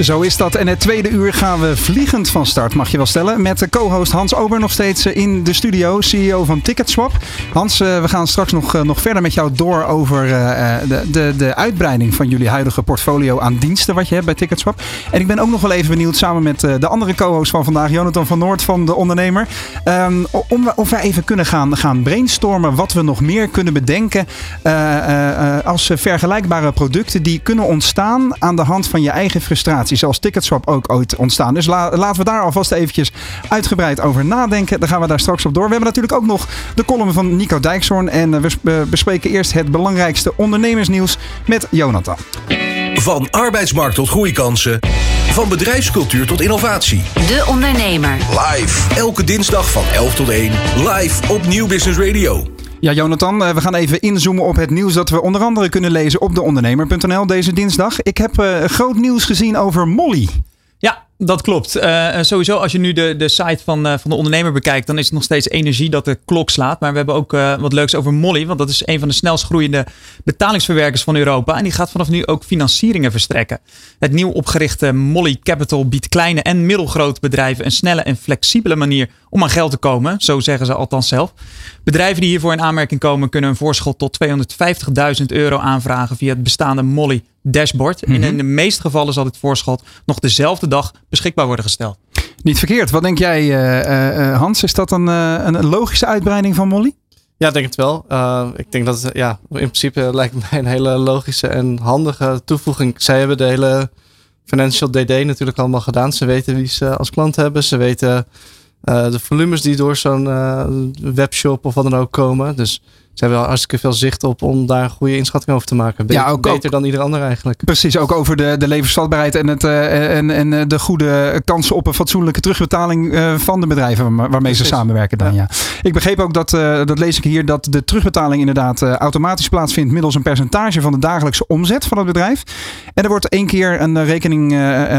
Zo is dat. En het tweede uur gaan we vliegend van start, mag je wel stellen. Met co-host Hans Ober nog steeds eh, in de studio, CEO van Ticketswap. Hans, eh, we gaan straks nog, eh, nog verder met jou door over de, de, de uitbreiding van jullie huidige portfolio aan diensten wat je hebt bij Ticketswap. En ik ben ook nog wel even benieuwd, samen met de andere co-host van vandaag, Jonathan van Noord van De Ondernemer, um, om, of wij even kunnen gaan, gaan brainstormen wat we nog meer kunnen bedenken als vergelijkbare producten die kunnen ontstaan aan de hand van je eigen frustratie zoals Ticketswap ook ooit ontstaan. Dus laten we daar alvast eventjes uitgebreid over nadenken. Dan gaan we daar straks op door. We hebben natuurlijk ook nog de column van Nico Dijkshoorn. En eh, we bespreken eerst het belangrijkste ondernemersnieuws met Jonathan. Van arbeidsmarkt tot groeikansen. Van bedrijfscultuur tot innovatie. De Ondernemer. Live. Elke dinsdag van 11 tot 1. Live op Nieuw Business Radio. Ja, Jonathan, eh, we gaan even inzoomen op het nieuws dat we onder andere kunnen lezen op deondernemer.nl deze dinsdag. Ik heb uh, groot nieuws gezien over Molly. Dat klopt. Uh, sowieso, als je nu de, de site van, uh, van de ondernemer bekijkt, dan is het nog steeds energie dat de klok slaat. Maar we hebben ook wat leuks over Molly, want dat is een van de snelst groeiende betalingsverwerkers van Europa. En die gaat vanaf nu ook financieringen verstrekken. Het nieuw opgerichte Molly Capital biedt kleine en middelgrote bedrijven een snelle en flexibele manier om aan geld te komen. Zo zeggen ze althans zelf. Bedrijven die hiervoor in aanmerking komen, kunnen een voorschot tot 250.000 euro aanvragen via het bestaande Molly dashboard. En mhm. in de meeste gevallen zal dit voorschot nog dezelfde dag beschikbaar worden gesteld. Niet verkeerd. Wat denk jij, uh, uh, Hans? Is dat een, uh, een logische uitbreiding van Molly? Ja, denk het wel. ik denk dat het, ja, in principe lijkt mij een hele logische en handige toevoeging. Zij hebben de hele Financial DD natuurlijk allemaal gedaan. Ze weten wie ze als klant hebben. Ze weten de volumes die door zo'n webshop of wat dan ook komen. Dus ze hebben wel hartstikke veel zicht op om daar een goede inschatting over te maken. Beter, ja, ook, beter dan ieder ander eigenlijk. Precies, ook over de, de levensvatbaarheid en, het, uh, en, en eh, de goede kansen op een fatsoenlijke terugbetaling uh, van de bedrijven waarmee ze samenwerken dan. Ja. Ik begreep ook dat, uh, dat lees ik hier, dat de terugbetaling inderdaad automatisch plaatsvindt middels een percentage van de dagelijkse omzet van het bedrijf. En er wordt één keer een, rekening,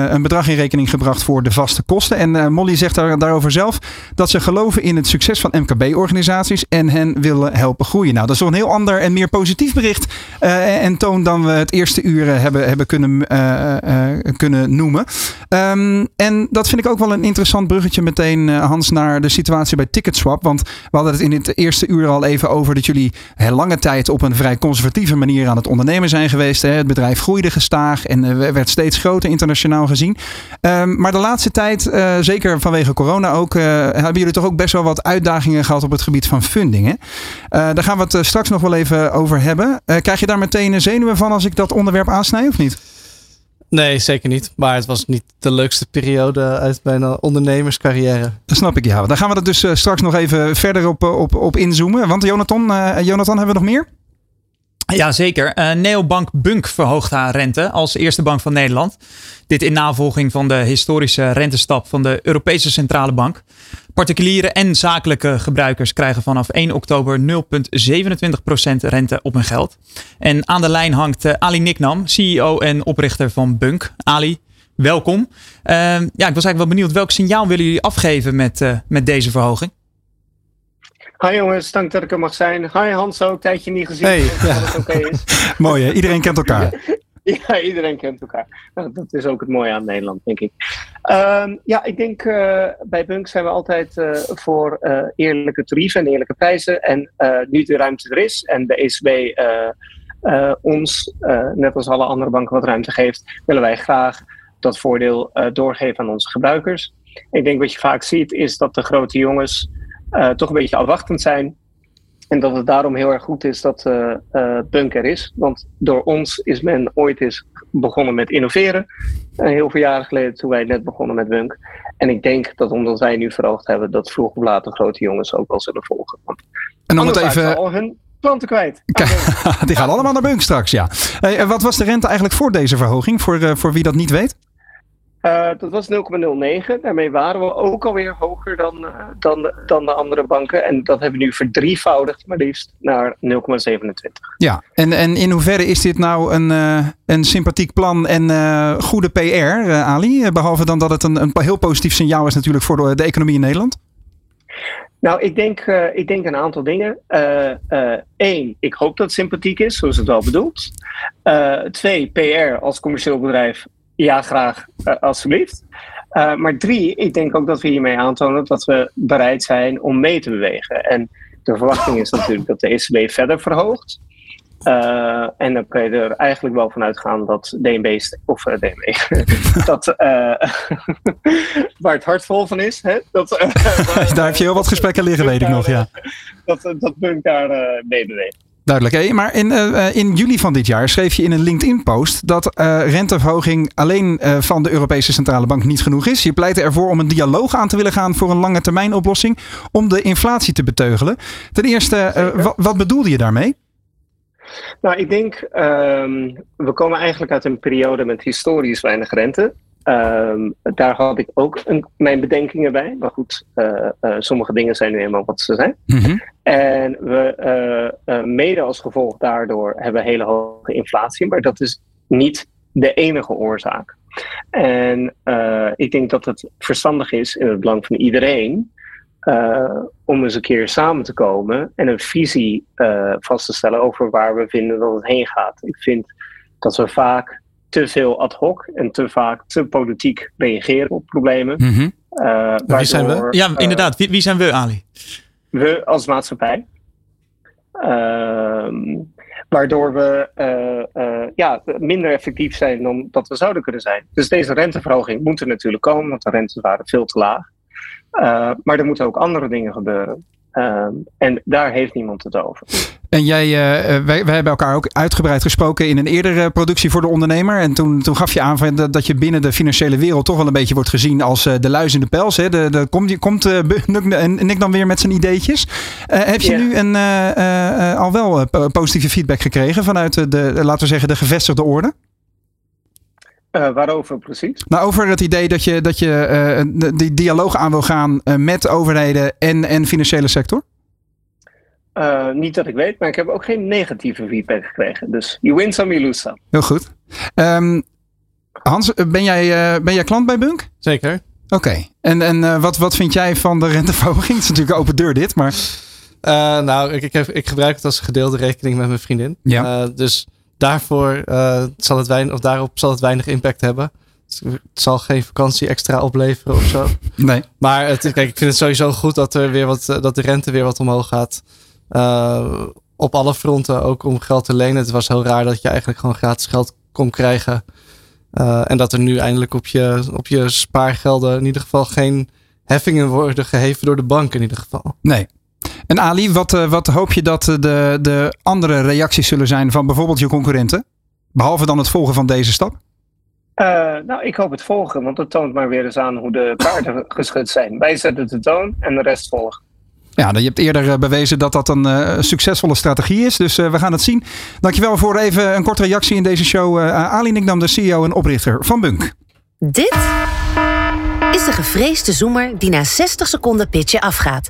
een bedrag in rekening gebracht voor de vaste kosten. En Molly zegt daar, daarover zelf dat ze geloven in het succes van MKB-organisaties en hen willen helpen groeien. Nou, dat is wel een heel ander en meer positief bericht uh, en toon dan we het eerste uur eh, hebben, hebben kunnen, uh, kunnen noemen. Um, en dat vind ik ook wel een interessant bruggetje meteen, Hans, naar de situatie bij Ticketswap. Want we hadden het in het eerste uur al even over dat jullie lange tijd op een vrij conservatieve manier aan het ondernemen zijn geweest. Hè. Het bedrijf groeide gestaag en werd steeds groter internationaal gezien. Um, maar de laatste tijd, zeker vanwege corona ook, hebben jullie toch ook best wel wat uitdagingen gehad op het gebied van funding. Hè? daar gaan gaan we het eh, straks nog wel even over hebben. Uh, krijg je daar meteen een zenuwen van als ik dat onderwerp aansnij of niet? Nee, zeker niet. Maar het was niet de leukste periode uit mijn ondernemerscarrière. Dat snap ik, ja. Daar gaan we het dus eh, straks nog even verder op, op, op inzoomen. Want Jonathan, Jonathan, hebben we nog meer? Ja, zeker. Uh, Neobank Bunk verhoogt haar rente als eerste bank van Nederland. Dit in navolging van de historische rentestap van de Europese Centrale Bank. Particuliere en zakelijke gebruikers krijgen vanaf 1 oktober 0,27% rente op hun geld. En aan de lijn hangt uh, Ali Niknam, CEO en oprichter van Bunk. Ali, welkom. Uh, ja, ik was eigenlijk wel benieuwd, welk signaal willen jullie afgeven met, met deze verhoging? Hi jongens, dank dat ik er mag zijn. Hi Hans ook, tijdje niet gezien. Hey. Dat oké is. Mooi hè, iedereen kent elkaar. Ja, iedereen kent elkaar. Nou, dat is ook het mooie aan Nederland, denk ik. Um, ja, ik denk uh, bij Bunk zijn we altijd uh, voor uh, eerlijke tarieven en eerlijke prijzen. En nu de ruimte er is en de ECB ons, net als alle andere banken, wat ruimte geeft, willen wij graag dat voordeel doorgeven aan onze gebruikers. Ik denk wat je vaak ziet is dat de grote jongens uh, toch een beetje afwachtend zijn. En dat het daarom heel erg goed is dat uh, uh, Bunker is. Want door ons is men ooit eens begonnen met innoveren. heel veel jaren geleden toen wij net begonnen met Bunk. En ik denk dat omdat wij nu verhoogd hebben, dat vroeg of later grote jongens ook wel zullen volgen. Want en om het even... al hun klanten kwijt. Die gaan allemaal naar Bunk straks, ja. Hey, wat was de rente eigenlijk voor deze verhoging, voor, voor wie dat niet weet? Uh, dat was 0,09. Daarmee waren we ook alweer hoger dan, uh, dan, de, dan de andere banken. En dat hebben we nu verdrievoudigd, maar liefst naar 0,27. Ja, en, en in hoeverre is dit nou een, uh, een sympathiek plan en goede PR, Ali? Behalve dan dat het een, een heel positief signaal is natuurlijk voor de, de economie in Nederland? Nou, ik denk, ik denk een aantal dingen. Eén, ik hoop dat het sympathiek is, zoals het wel bedoeld. twee, PR als commercieel bedrijf ja, graag, uh, alsjeblieft. Uh, maar drie, ik denk ook dat we hiermee aantonen dat we bereid zijn om mee te bewegen. En de verwachting is natuurlijk dat de ECB verder verhoogt. Uh, en dan kun je er eigenlijk wel vanuit gaan dat DNB, of DNB, dat waar het hart vol van is. Hè, dat, daar heb je heel wat gesprekken liggen, weet ik nog, ja. Dat, dat Bunk daar mee beweegt. Duidelijk. Maar in, uh, in juli van dit jaar schreef je in een LinkedIn-post dat uh, renteverhoging alleen uh, van de Europese Centrale Bank niet genoeg is. Je pleitte ervoor om een dialoog aan te willen gaan voor een lange termijn oplossing om de inflatie te beteugelen. Ten eerste, wat, wat bedoelde je daarmee? Nou, ik denk, um, we komen eigenlijk uit een periode met historisch weinig rente. Um, daar had ik ook een, mijn bedenkingen bij. Maar goed, uh, uh, sommige dingen zijn nu eenmaal wat ze zijn. Mm -hmm. En we, uh, mede als gevolg daardoor hebben we hele hoge inflatie. Maar dat is niet de enige oorzaak. En ik denk dat het verstandig is in het belang van iedereen. om eens een keer samen te komen en een visie vast te stellen over waar we vinden dat het heen gaat. Ik vind dat we vaak te veel ad hoc en te vaak te politiek reageren op problemen. Mm -hmm. uh, wie zijn we? Ja, uh, inderdaad. Wie, wie, zijn we, Ali? We als maatschappij. Uh, waardoor we uh, ja, minder effectief zijn dan dat we zouden kunnen zijn. Dus deze renteverhoging moet er natuurlijk komen, want de rentes waren veel te laag. maar er moeten ook andere dingen gebeuren. En daar heeft niemand het over. En jij, uh, wij, wij hebben elkaar ook uitgebreid gesproken in een eerdere productie voor de ondernemer. En toen, toen gaf je aan van dat, dat je binnen de financiële wereld toch wel een beetje wordt gezien als uh, de luis in de pels. Hè? De, de, komt komt uh, Nick dan weer met zijn ideetjes. heb je yeah. nu een, al wel positieve feedback gekregen vanuit de, laten we zeggen, de gevestigde orde? Uh, waarover precies? Nou, over het idee dat je, dat je uh, die dialoog aan wil gaan uh, met overheden en, en financiële sector? Uh, niet dat ik weet, maar ik heb ook geen negatieve feedback gekregen. Dus you win some, you lose some. Heel goed. Um, Hans, ben jij, uh, ben jij klant bij Bunk? Zeker. Oké. Okay. En, en uh, wat, wat vind jij van de renteverhoging? Het is natuurlijk open deur dit, maar... nou, ik, ik, heb, ik gebruik het als gedeelde rekening met mijn vriendin. Ja. dus daarvoor zal het weinig, of daarop zal het weinig impact hebben. Het zal geen vakantie extra opleveren of zo. Nee. Maar het, kijk, ik vind het sowieso goed dat, er weer wat, dat de rente weer wat omhoog gaat. Uh, op alle fronten, ook om geld te lenen. Het was heel raar dat je eigenlijk gewoon gratis geld kon krijgen. Uh, en dat er nu eindelijk op je, op je spaargelden in ieder geval geen heffingen worden geheven door de bank in ieder geval. Nee. En Ali, wat, uh, wat hoop je dat de, de andere reacties zullen zijn van bijvoorbeeld je concurrenten? Behalve dan het volgen van deze stap? Uh, nou, ik hoop het volgen, want het toont maar weer eens aan hoe de kaarten geschud zijn. Wij zetten de toon en de rest volgt. Ja, je hebt eerder bewezen dat dat een uh, succesvolle strategie is. Dus uh, we gaan het zien. Dankjewel voor even een korte reactie in deze show. Uh, Ali Nikdam, de CEO en oprichter van Bunk. Dit is de gevreesde zoemer die na 60 seconden pitchen afgaat.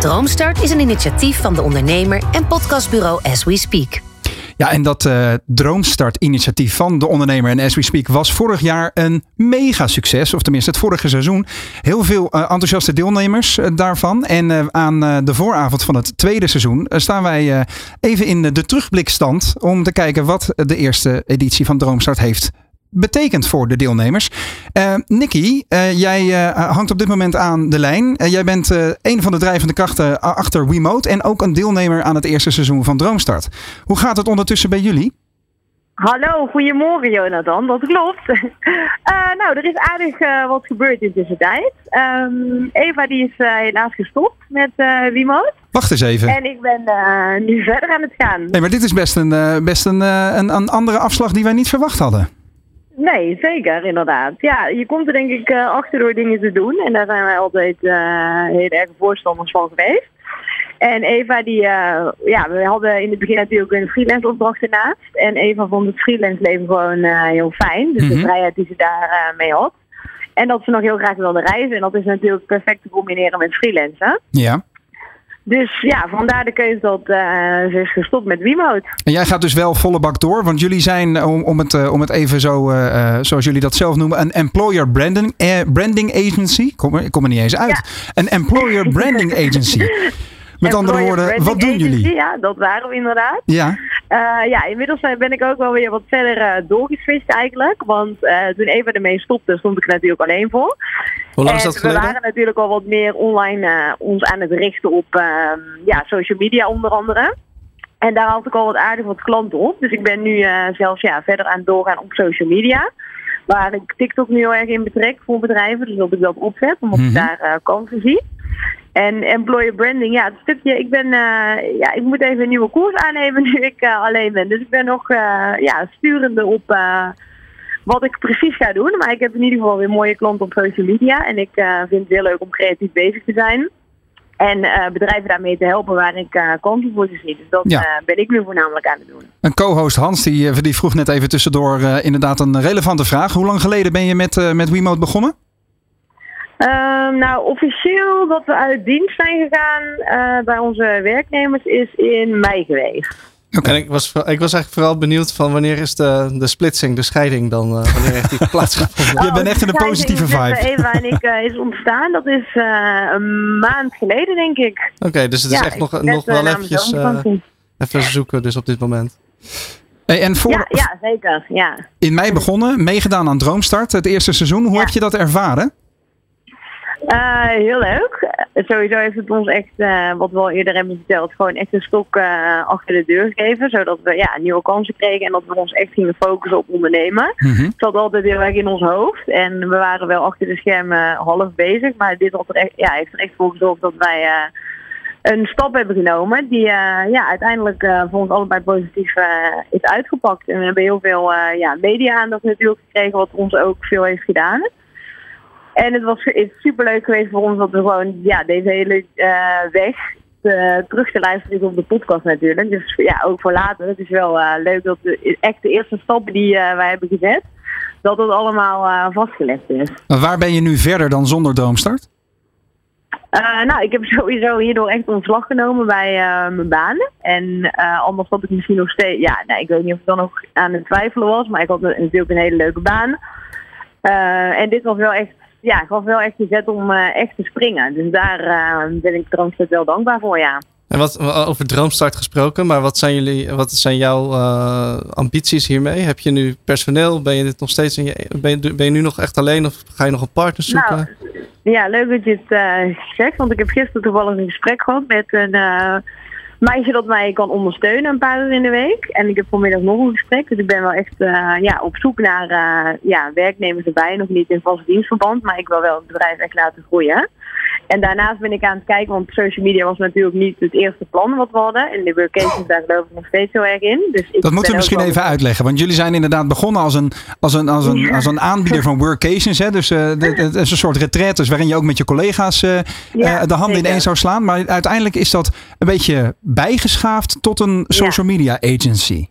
Droomstart is een initiatief van de ondernemer en podcastbureau As We Speak. Ja, en dat uh, Droomstart-initiatief van de ondernemer en As We Speak was vorig jaar een mega succes. Of tenminste, het vorige seizoen. Heel veel uh, enthousiaste deelnemers uh, daarvan. En aan de vooravond van het tweede seizoen staan wij even in de terugblikstand. Om te kijken wat de eerste editie van Droomstart heeft betekent voor de deelnemers. Uh, Nicky, jij hangt op dit moment aan de lijn. jij bent een van de drijvende krachten achter Remote en ook een deelnemer aan het eerste seizoen van Droomstart. Hoe gaat het ondertussen bij jullie? Hallo, goedemorgen Jonathan, dat klopt. nou, er is aardig wat gebeurd in deze tijd. Um, Eva die is helaas gestopt met Remote. Wacht eens even. En ik ben nu verder aan het gaan. Nee, maar dit is best een, best een, een, een, andere afslag die wij niet verwacht hadden. Nee, zeker, inderdaad. Ja, je komt er denk ik achter door dingen te doen. En daar zijn wij altijd heel erg voorstanders van geweest. En Eva, die, uh, ja, we hadden in het begin natuurlijk een freelance opdracht ernaast. En Eva vond het freelance leven gewoon uh, heel fijn. Dus mm -hmm. de vrijheid die ze daar uh, mee had. En dat ze nog heel graag wilde reizen. En dat is natuurlijk perfect te combineren met freelancen. Ja. Dus ja, vandaar de keuze dat ze is gestopt met Remote. En jij gaat dus wel volle bak door, want jullie zijn, om, om, het, om het even zo, zoals jullie dat zelf noemen, een employer branding, branding agency. Kom er, ik kom er niet eens uit. Ja. Een employer branding agency. Met andere woorden, wat doen jullie? Ja, dat waren we inderdaad. Ja. Uh, ja, inmiddels ben ik ook wel weer wat verder uh, doorgeswitcht eigenlijk. Want uh, toen Eva ermee stopte, stond ik er natuurlijk alleen voor. Hoe lang is dat geleden? We waren natuurlijk al wat meer online ons aan het richten op ehm, ja, social media onder andere. En daar had ik al wat aardig wat klanten op. Dus ik ben nu zelfs ja, verder aan het doorgaan op social media. Waar ik TikTok nu heel erg in betrek voor bedrijven. Dus dat ik dat opzet, omdat mm -hmm. ik daar kansen zie. En employer branding, ja, het stukje, ik ben, uh, ja, ik moet even een nieuwe koers aannemen nu ik uh, alleen ben. Dus ik ben nog, uh, ja, sturende op wat ik precies ga doen. Maar ik heb in ieder geval weer mooie klanten op social media. En ik vind het heel leuk om creatief bezig te zijn. En bedrijven daarmee te helpen waar ik kansen voor ze zie. Dus dat ja. ben ik nu voornamelijk aan het doen. Een co-host Hans, die, die vroeg net even tussendoor inderdaad een relevante vraag. Hoe lang geleden ben je met, met begonnen? Um, nou, officieel dat we uit dienst zijn gegaan uh, bij onze werknemers is in mei geweest. Okay. En ik was, ik was eigenlijk vooral benieuwd van wanneer is de, de splitsing, de scheiding dan, uh, wanneer heeft die plaatsgevonden? Je bent echt in een positieve vibe. Eva en ik uh, is ontstaan, dat is een maand geleden denk ik. Oké, okay, dus het is ja, echt nog, nog wel eventjes, even zoeken dus op dit moment. Hey, en voor, ja, ja, zeker. Ja. In mei begonnen, meegedaan aan Droomstart, het eerste seizoen. Hoe heb je dat ervaren? Uh, heel leuk. Uh, sowieso heeft het ons echt, uh, wat we al eerder hebben verteld, gewoon echt een stok achter de deur gegeven. Zodat we ja, nieuwe kansen kregen en dat we ons echt gingen focussen op ondernemen. Mm -hmm. Het zat altijd heel erg in ons hoofd. En we waren wel achter de schermen half bezig. Maar dit had er echt, ja, heeft er echt voor gezorgd dat wij een stap hebben genomen. Die ja, uiteindelijk voor ons allebei positief is uitgepakt. En we hebben heel veel ja, media-aandacht natuurlijk gekregen, wat ons ook veel heeft gedaan. En het was is super leuk geweest voor ons dat we gewoon ja, deze hele uh, weg uh, terug te luisteren op de podcast natuurlijk. Dus ja, ook voor later. Het is wel uh, leuk dat de, echt de eerste stappen die wij hebben gezet, dat het allemaal vastgelegd is. Maar waar ben je nu verder dan zonder Droomstart? nou, ik heb sowieso hierdoor echt ontslag genomen bij mijn baan. En anders had ik misschien nog steeds... Ja, nou, ik weet niet of ik dan nog aan het twijfelen was. Maar ik had natuurlijk een hele leuke baan. en dit was wel echt ja, gaf wel echt zet om uh, echt te springen. Dus daar uh, ben ik Droomstart wel dankbaar voor, ja. En wat over Droomstart gesproken, maar wat zijn jullie, wat zijn jouw uh, ambities hiermee? Heb je nu personeel? Ben je dit nog steeds in je, ben je, ben je nu nog echt alleen of ga je nog een partner zoeken? Nou, ja, leuk dat je het zegt, want ik heb gisteren toevallig een gesprek gehad met een meisje dat mij kan ondersteunen een paar uur in de week. En ik heb vanmiddag nog een gesprek. Dus ik ben wel echt uh, ja, op zoek naar uh, ja, werknemers erbij. Nog niet in vast dienstverband, maar ik wil wel het bedrijf echt laten groeien. En daarnaast ben ik aan het kijken, want social media was natuurlijk niet het eerste plan wat we hadden. En de workations, daar geloof ik nog steeds heel erg in. Dus ik dat moeten we misschien even uitleggen. Want jullie zijn inderdaad begonnen als een, als een, als een, als een aanbieder van workations. Hè? Dus uh, het is een soort retretes waarin je ook met je collega's uh, ja, uh, de handen ineens zou slaan. Maar uiteindelijk is dat een beetje bijgeschaafd tot een social media agency.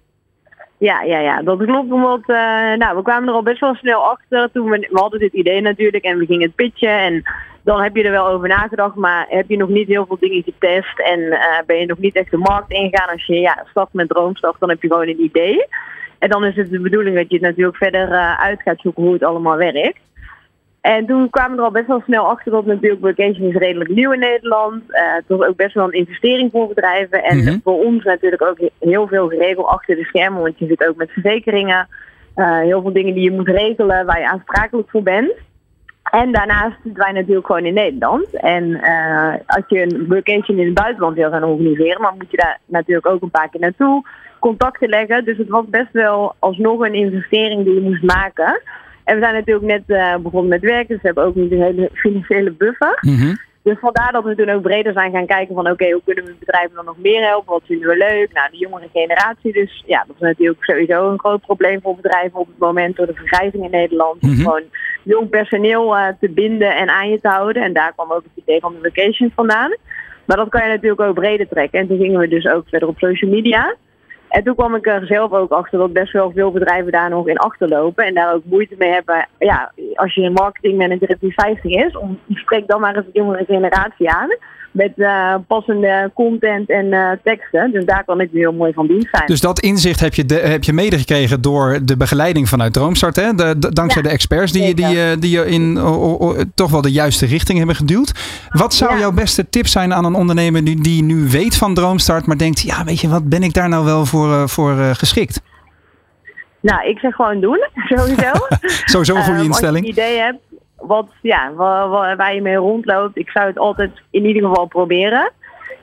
Ja, ja, ja, dat klopt. Omdat, uh, nou, we kwamen er al best wel snel achter. Toen we, we hadden dit idee natuurlijk en we gingen het pitchen. En dan heb je er wel over nagedacht, maar heb je nog niet heel veel dingen getest en uh, ben je nog niet echt de markt ingegaan. Als je ja, start met droomstaf, dan heb je gewoon een idee. En dan is het de bedoeling dat je het natuurlijk verder uh, uit gaat zoeken hoe het allemaal werkt. En toen kwamen we er al best wel snel achter dat natuurlijk Vacation is redelijk nieuw in Nederland. Uh, het was ook best wel een investering voor bedrijven. En mm -hmm. voor ons natuurlijk ook heel veel geregeld achter de schermen, want je zit ook met verzekeringen. eh, heel veel dingen die je moet regelen waar je aansprakelijk voor bent. En daarnaast zitten wij natuurlijk gewoon in Nederland. En eh, als je een vacation in het buitenland wil gaan organiseren, dan moet je daar natuurlijk ook een paar keer naartoe, contacten leggen. Dus het was best wel alsnog een investering die je moest maken. En we zijn natuurlijk net eh, begonnen met werken, dus we hebben ook niet een hele financiële buffer. Mhm. Dus vandaar dat we toen ook breder zijn gaan kijken van oké, hoe kunnen we bedrijven dan nog meer helpen? Wat vinden we leuk? Nou, de jongere generatie dus. Ja, dat is natuurlijk sowieso een groot probleem voor bedrijven op het moment door de vergrijzing in Nederland. Om Mhm. gewoon jong personeel eh, te binden en aan je te houden. En daar kwam ook het idee van de vacation vandaan. Maar dat kan je natuurlijk ook breder trekken. En toen gingen we dus ook verder op social media. En toen kwam ik er zelf ook achter dat best wel veel bedrijven daar nog in achterlopen. En daar ook moeite mee hebben. Ja, als je een marketingmanager die 50 is, spreek dan maar eens jongere generatie aan. Met eh, passende content en eh, teksten. Dus daar kan ik nu heel mooi van dienst zijn. Dus dat inzicht heb je, de, heb je medegekregen door de begeleiding vanuit Droomstart. Hè? De, de- dankzij Ja, de experts die, je- die, je- die je in o- o- toch wel de juiste richting hebben geduwd. Wat zou Ja. jouw beste tip zijn aan een ondernemer die, die nu weet van Droomstart, maar denkt, ja weet je wat, ben ik daar nou wel voor, eh, voor eh, geschikt? Nou, ik zeg gewoon doen, sowieso. Sowieso een goede instelling. Als je een idee hebt wat, ja, waar, waar, je mee rondloopt, ik zou het altijd in ieder geval proberen.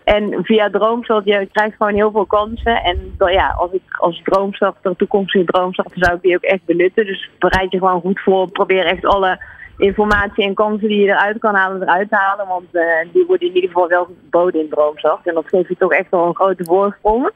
En via Droomstad, je krijgt gewoon heel veel kansen. En ja, als ik als droomstarter, toekomstige droomstarter, zou ik die ook echt benutten. Dus bereid je gewoon goed voor. Probeer echt alle informatie en kansen die je eruit kan halen, eruit te halen. Want eh, die worden in ieder geval wel geboden in Droomstart. En dat geeft je toch echt wel een grote voorsprong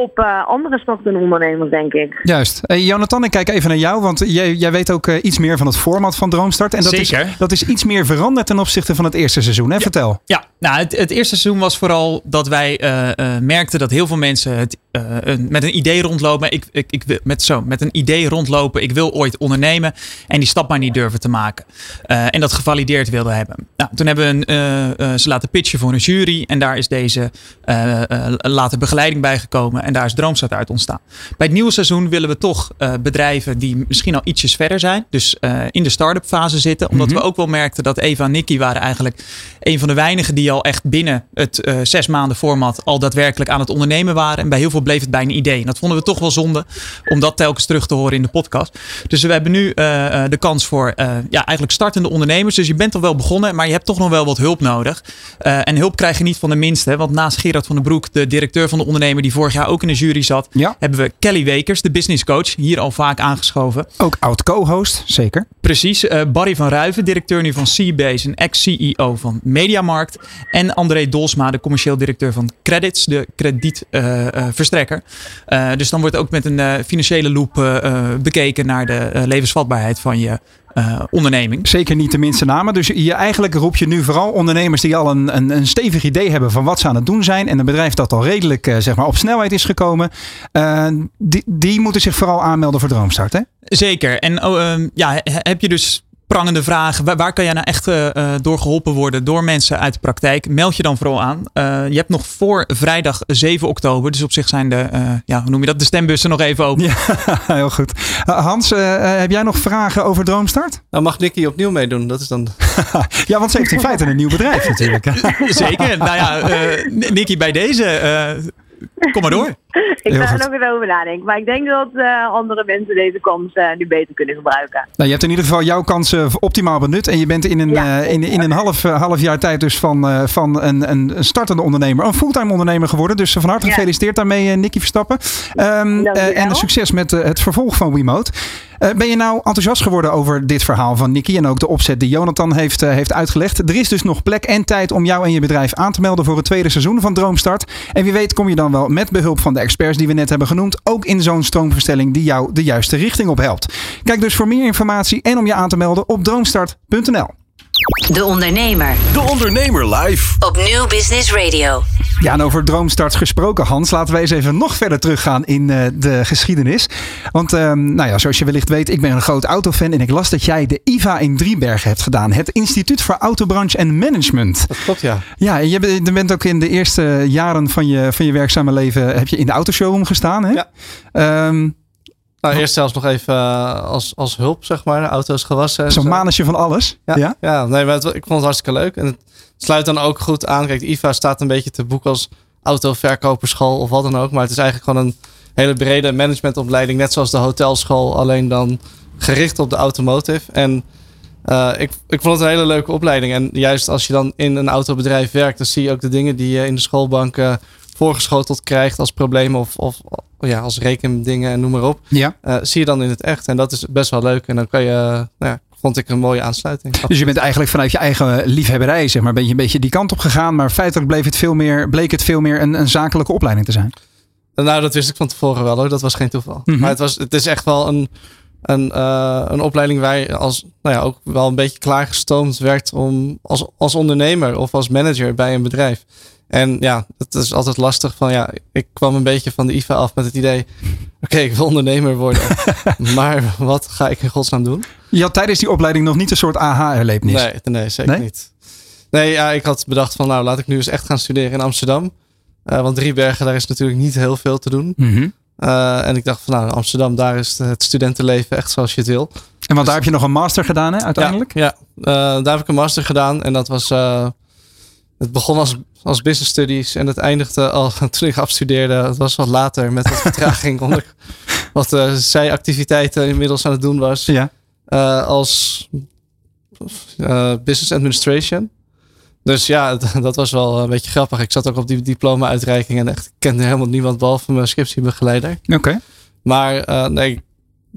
op eh, andere startende ondernemers, denk ik. Juist. Hey, Jonathan, ik kijk even naar jou, want jij, jij weet ook eh, iets meer van het format van Droomstart. En dat Zeker. Is, dat is iets meer veranderd ten opzichte van het eerste seizoen. Hè? Vertel. Ja, nou, het, het eerste seizoen was vooral dat wij eh, eh, merkten dat heel veel mensen het, eh, een- met een idee rondlopen. Ik, ik, ik, wil- met, zo, met een idee rondlopen. Ik wil ooit ondernemen. En die stap maar niet durven te maken. Eh, en dat gevalideerd wilden hebben. Nou, toen hebben we een, eh, eh, ze laten pitchen voor een jury. En daar is deze eh, eh, later begeleiding bij gekomen. En daar is Droomstart uit ontstaan. Bij het nieuwe seizoen willen we toch eh, bedrijven die misschien al ietsjes verder zijn. Dus eh, in de start-up fase zitten. Omdat we ook wel merkten dat Eva en Nicky waren eigenlijk een van de weinigen die al echt binnen het eh, zes maanden format al daadwerkelijk aan het ondernemen waren. En bij heel veel bleef het bij een idee. En dat vonden we toch wel zonde om dat telkens terug te horen in de podcast. Dus we hebben nu de kans voor ja, eigenlijk startende ondernemers. Dus je bent al wel begonnen, maar je hebt toch nog wel wat hulp nodig. En hulp krijg je niet van de minste. Want naast Gerard van den Broek, de directeur van de ondernemer die vorig jaar ook in de jury zat, Ja. hebben we Kelly Wekers, de business coach, hier al vaak aangeschoven. Ook oud co-host, zeker. Precies. eh, Barry van Ruiven, directeur nu van Seabase en ex-CEO van Mediamarkt. En André Dolsma, de commercieel directeur van Credits, de kredietverstrekker. dus dan wordt ook met een eh, financiële loop eh, eh, bekeken naar de eh, levensvatbaarheid van je eh, onderneming. Zeker niet de minste namen. Dus je, eigenlijk roep je nu vooral ondernemers die al een, een, een stevig idee hebben van wat ze aan het doen zijn. En een bedrijf dat al redelijk eh, zeg maar, op snelheid is gekomen. eh, die, die moeten zich vooral aanmelden voor Droomstart. Hè? Zeker. En oh, ehm, ja, he- heb je dus prangende vragen? Waar, waar kan jij nou echt eh, eh, door geholpen worden door mensen uit de praktijk? Meld je dan vooral aan. Eh, je hebt nog voor vrijdag 7 oktober, dus op zich zijn de, eh, ja, hoe noem je dat, de stembussen nog even open. Ja, heel goed. Hans, heb jij nog vragen over Droomstart? Nou, mag Nicky opnieuw meedoen? Dat is dan... Ja, want ze heeft in feite een nieuw bedrijf natuurlijk. hè? Zeker. Nou ja, eh, Nicky, bij deze, eh, kom maar door. Ik ga er nog even over nadenken. Maar ik denk dat eh, andere mensen deze kans eh, nu beter kunnen gebruiken. Nou, je hebt in ieder geval jouw kansen optimaal benut. En je bent in een, Ja, eh, in, in een half, eh, half jaar tijd dus van, eh, van een, een startende ondernemer, een fulltime ondernemer geworden. Dus van harte Ja. gefeliciteerd daarmee, eh, Nicky Verstappen. Eh, en succes met eh, het vervolg van Wiimote. Eh, ben je nou enthousiast geworden over dit verhaal van Nicky en ook de opzet die Jonathan heeft, eh, heeft uitgelegd? Er is dus nog plek en tijd om jou en je bedrijf aan te melden voor het tweede seizoen van Droomstart. En wie weet kom je dan wel met behulp van de experts die we net hebben genoemd ook in zo'n stroomverstelling die jou de juiste richting op helpt. Kijk dus voor meer informatie en om je aan te melden op droomstart.nl. De Ondernemer De Ondernemer live. op Nieuw Business Radio. Ja, en over droomstarts gesproken, Hans. Laten we eens even nog verder teruggaan in eh, de geschiedenis. Want, ehm, nou ja, zoals je wellicht weet, ik ben een groot autofan. En ik las dat jij de IVA in Driebergen hebt gedaan. Het Instituut voor Autobranche en Management. Dat klopt, ja. Ja, en je bent- je bent ook in de eerste jaren van je, van je werkzame leven... heb je in de autoshowroom gestaan, hè? Ja. Ehm, Nou, eerst zelfs nog even eh, als, als hulp, zeg maar. Auto's gewassen. en Zo'n zo. manetje van alles. Ja, ja? nee, maar het- ik vond het hartstikke leuk. En het sluit dan ook goed aan. Kijk, IFA staat een beetje te boek als autoverkoperschool of wat dan ook. Maar het is eigenlijk gewoon een hele brede managementopleiding, net zoals de hotelschool, alleen dan gericht op de automotive. En uh, ik, ik vond het een hele leuke opleiding. En juist als je dan in een autobedrijf werkt, dan zie je ook de dingen die je in de schoolbank uh, voorgeschoteld krijgt als problemen of, of ja, als rekendingen en noem maar op. Ja. Uh, zie je dan in het echt. En dat is best wel leuk. En dan kan je, nou ja, vond ik een mooie aansluiting. Dus je bent eigenlijk vanuit je eigen liefhebberij, zeg maar, ben je een beetje die kant op gegaan. Maar feitelijk bleef het veel meer, bleek het veel meer een, een zakelijke opleiding te zijn. Nou, dat wist ik van tevoren wel hoor. Dat was geen toeval. Mm -hmm. Maar het, was, het is echt wel een, een, uh, een opleiding waar je als, nou ja, ook wel een beetje klaargestoomd werd om als, als ondernemer of als manager bij een bedrijf. En ja, het is altijd lastig van ja, ik kwam een beetje van de IVA af met het idee, oké, okay, ik wil ondernemer worden. maar wat ga ik in godsnaam doen? Je had tijdens die opleiding nog niet een soort aha-erlevenis? Nee, nee, zeker nee? niet. Nee, ja, ik had bedacht van nou, laat ik nu eens echt gaan studeren in Amsterdam. Uh, want Driebergen, daar is natuurlijk niet heel veel te doen. Mm -hmm. uh, en ik dacht van nou, Amsterdam, daar is het studentenleven echt zoals je het wil. En want dus, daar heb je nog een master gedaan hè, uiteindelijk? Ja, ja. Uh, daar heb ik een master gedaan. En dat was, het begon als, als business studies en het eindigde al toen ik afstudeerde. Het was wat later met wat vertraging, omdat ik wat zijactiviteiten inmiddels aan het doen was. Ja. als business administration. Dus ja, dat was wel een beetje grappig. Ik zat ook op die diploma-uitreiking en echt kende helemaal niemand behalve mijn scriptiebegeleider. Oké. Okay. Maar uh, nee,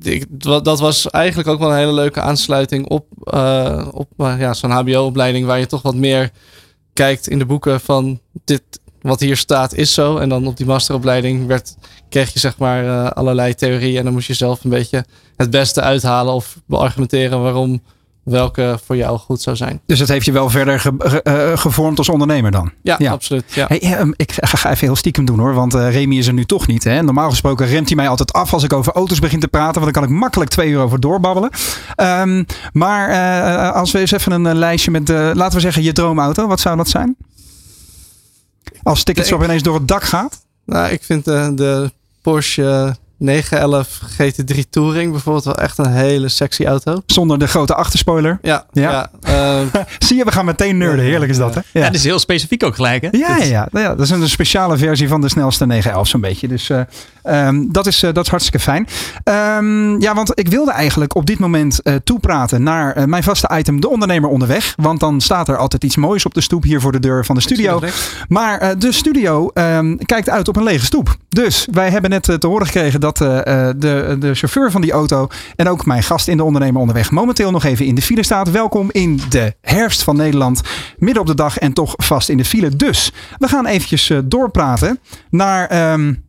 ik, dat was eigenlijk ook wel een hele leuke aansluiting op, uh, op uh, ja, zo'n HBO-opleiding waar je toch wat meer kijkt in de boeken van dit, wat hier staat is zo. En dan op die masteropleiding werd, kreeg je zeg maar allerlei theorieën en dan moest je zelf een beetje het beste uithalen of beargumenteren waarom welke voor jou goed zou zijn. Dus het heeft je wel verder ge, ge, uh, gevormd als ondernemer dan? Ja, ja. absoluut. Ja. Hey, um, ik ga even heel stiekem doen hoor, want uh, Remy is er nu toch niet. Hè? Normaal gesproken remt hij mij altijd af als ik over auto's begin te praten, want dan kan ik makkelijk twee uur over doorbabbelen. Um, maar uh, als we eens even een lijstje met, laten we zeggen, je droomauto, wat zou dat zijn? Als Ticketshop ineens door het dak gaat? Nou, ik vind de Porsche 911 GT3 Touring bijvoorbeeld wel echt een hele sexy auto. Zonder de grote achterspoiler. Ja. ja. ja uh, Zie je, we gaan meteen nerden. Heerlijk is dat, hè? Ja, ja dat is heel specifiek ook gelijk, hè? Ja, ja, ja. Nou ja. Dat is een speciale versie van de snelste 911 zo'n beetje. Dus uh, um, dat, is, uh, dat is hartstikke fijn. Um, ja, want ik wilde eigenlijk op dit moment toepraten naar mijn vaste item, de ondernemer onderweg. Want dan staat er altijd iets moois op de stoep hier voor de deur van de studio. Maar de studio um, kijkt uit op een lege stoep. Dus wij hebben net te horen gekregen dat uh, de, de chauffeur van die auto en ook mijn gast in de ondernemer onderweg momenteel nog even in de file staat. Welkom in de herfst van Nederland. Midden op de dag en toch vast in de file. Dus we gaan eventjes uh, doorpraten naar... Um,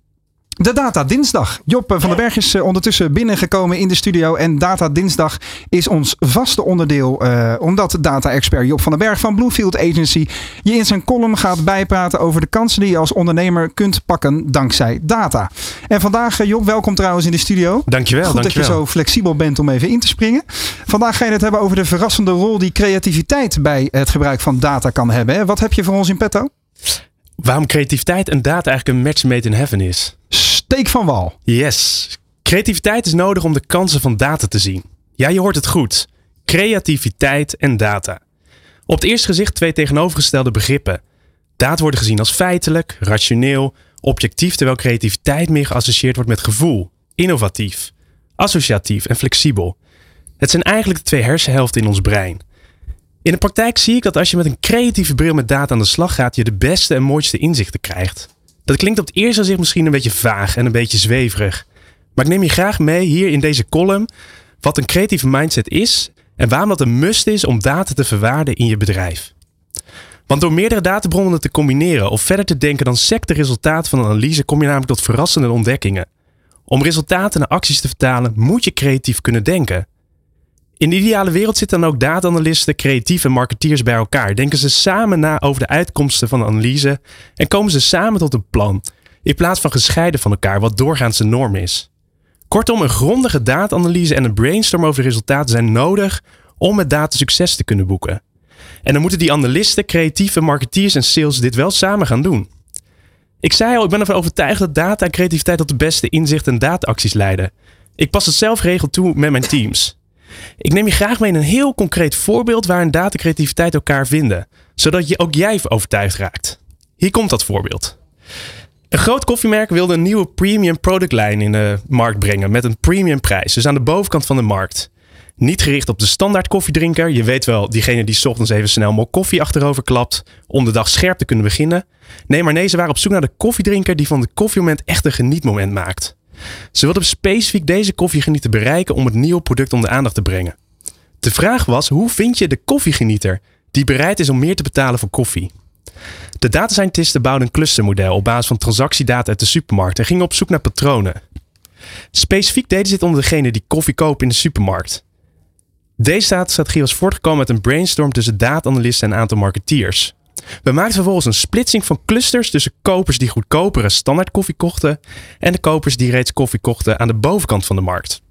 de Data Dinsdag. Job van den Berg is ondertussen binnengekomen in de studio. En Data Dinsdag is ons vaste onderdeel. Uh, omdat data-expert Job van den Berg van Bluefield Agency je in zijn column gaat bijpraten over de kansen die je als ondernemer kunt pakken dankzij data. En vandaag, Job, welkom trouwens in de studio. Dankjewel. Goed dankjewel. dat je zo flexibel bent om even in te springen. Vandaag ga je het hebben over de verrassende rol die creativiteit bij het gebruik van data kan hebben. Wat heb je voor ons in petto? Waarom creativiteit en data eigenlijk een match made in heaven is. Steek van wal. Yes. Creativiteit is nodig om de kansen van data te zien. Ja, je hoort het goed. Creativiteit en data. Op het eerste gezicht twee tegenovergestelde begrippen. Data worden gezien als feitelijk, rationeel, objectief, terwijl creativiteit meer geassocieerd wordt met gevoel, innovatief, associatief en flexibel. Het zijn eigenlijk de twee hersenhelften in ons brein. In de praktijk zie ik dat als je met een creatieve bril met data aan de slag gaat, je de beste en mooiste inzichten krijgt. Dat klinkt op het eerste gezicht misschien een beetje vaag en een beetje zweverig. Maar ik neem je graag mee hier in deze column wat een creatieve mindset is en waarom dat een must is om data te verwaarden in je bedrijf. Want door meerdere databronnen te combineren of verder te denken dan sec de resultaten van een analyse kom je namelijk tot verrassende ontdekkingen. Om resultaten naar acties te vertalen moet je creatief kunnen denken. In de ideale wereld zitten dan ook data-analysten, creatieve marketeers bij elkaar. Denken ze samen na over de uitkomsten van de analyse en komen ze samen tot een plan, in plaats van gescheiden van elkaar, wat doorgaans de norm is. Kortom, een grondige data-analyse en een brainstorm over resultaten zijn nodig om met data succes te kunnen boeken. En dan moeten die analisten, creatieve marketeers en sales dit wel samen gaan doen. Ik zei al, ik ben ervan overtuigd dat data en creativiteit tot de beste inzichten en dataacties leiden. Ik pas het zelf regel toe met mijn teams. Ik neem je graag mee in een heel concreet voorbeeld waarin data creativiteit elkaar vinden, zodat je ook jij overtuigd raakt. Hier komt dat voorbeeld. Een groot koffiemerk wilde een nieuwe premium productlijn in de markt brengen met een premium prijs. Dus aan de bovenkant van de markt. Niet gericht op de standaard koffiedrinker. Je weet wel, diegene die 's ochtends even snel mok koffie achterover klapt om de dag scherp te kunnen beginnen. Nee, maar nee, ze waren op zoek naar de koffiedrinker die van de koffiemoment echt een genietmoment maakt. Ze wilden specifiek deze koffiegenieter bereiken om het nieuwe product onder de aandacht te brengen. De vraag was, hoe vind je de koffiegenieter die bereid is om meer te betalen voor koffie? De data scientisten bouwden een clustermodel op basis van transactiedata uit de supermarkt en gingen op zoek naar patronen. Specifiek deden ze dit onder degene die koffie kopen in de supermarkt. Deze datastrategie was voortgekomen uit een brainstorm tussen data-analysten en een aantal marketeers. We maakten vervolgens een splitsing van clusters tussen kopers die goedkopere standaard koffie kochten en de kopers die reeds koffie kochten aan de bovenkant van de markt.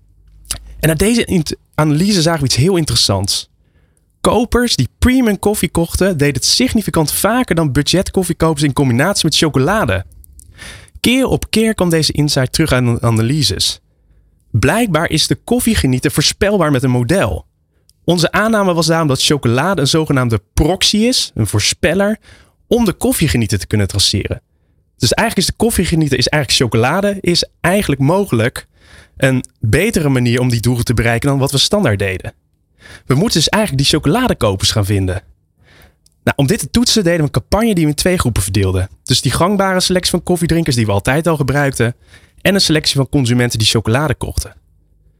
En uit deze analyse zagen we iets heel interessants. Kopers die premium koffie kochten, deden het significant vaker dan budgetkoffiekopers in combinatie met chocolade. Keer op keer kwam deze insight terug aan de analyses. Blijkbaar is de koffiegenieter voorspelbaar met een model. Onze aanname was daarom dat chocolade een zogenaamde proxy is, een voorspeller, om de koffiegenieter te kunnen traceren. Dus eigenlijk is de koffiegenieter, is eigenlijk chocolade, is eigenlijk mogelijk een betere manier om die doelen te bereiken dan wat we standaard deden. We moeten dus eigenlijk die chocoladekopers gaan vinden. Nou, om dit te toetsen deden we een campagne die we in twee groepen verdeelden. Dus die gangbare selectie van koffiedrinkers die we altijd al gebruikten. En een selectie van consumenten die chocolade kochten.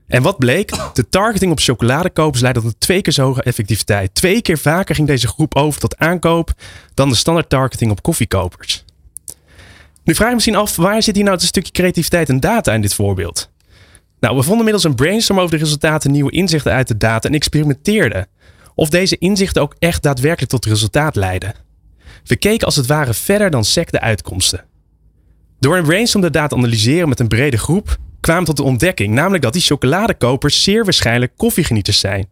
En wat bleek? De targeting op chocoladekopers leidde tot een twee keer zo hoge effectiviteit. Twee keer vaker ging deze groep over tot aankoop dan de standaard targeting op koffiekopers. Nu vraag je misschien af, waar zit hier nou het stukje creativiteit en data in dit voorbeeld? Nou, we vonden middels een brainstorm over de resultaten nieuwe inzichten uit de data en experimenteerden of deze inzichten ook echt daadwerkelijk tot resultaat leiden. We keken als het ware verder dan sec de uitkomsten. Door een brainstorm de data analyseren met een brede groep kwamen tot de ontdekking, namelijk dat die chocoladekopers zeer waarschijnlijk koffiegenieters zijn.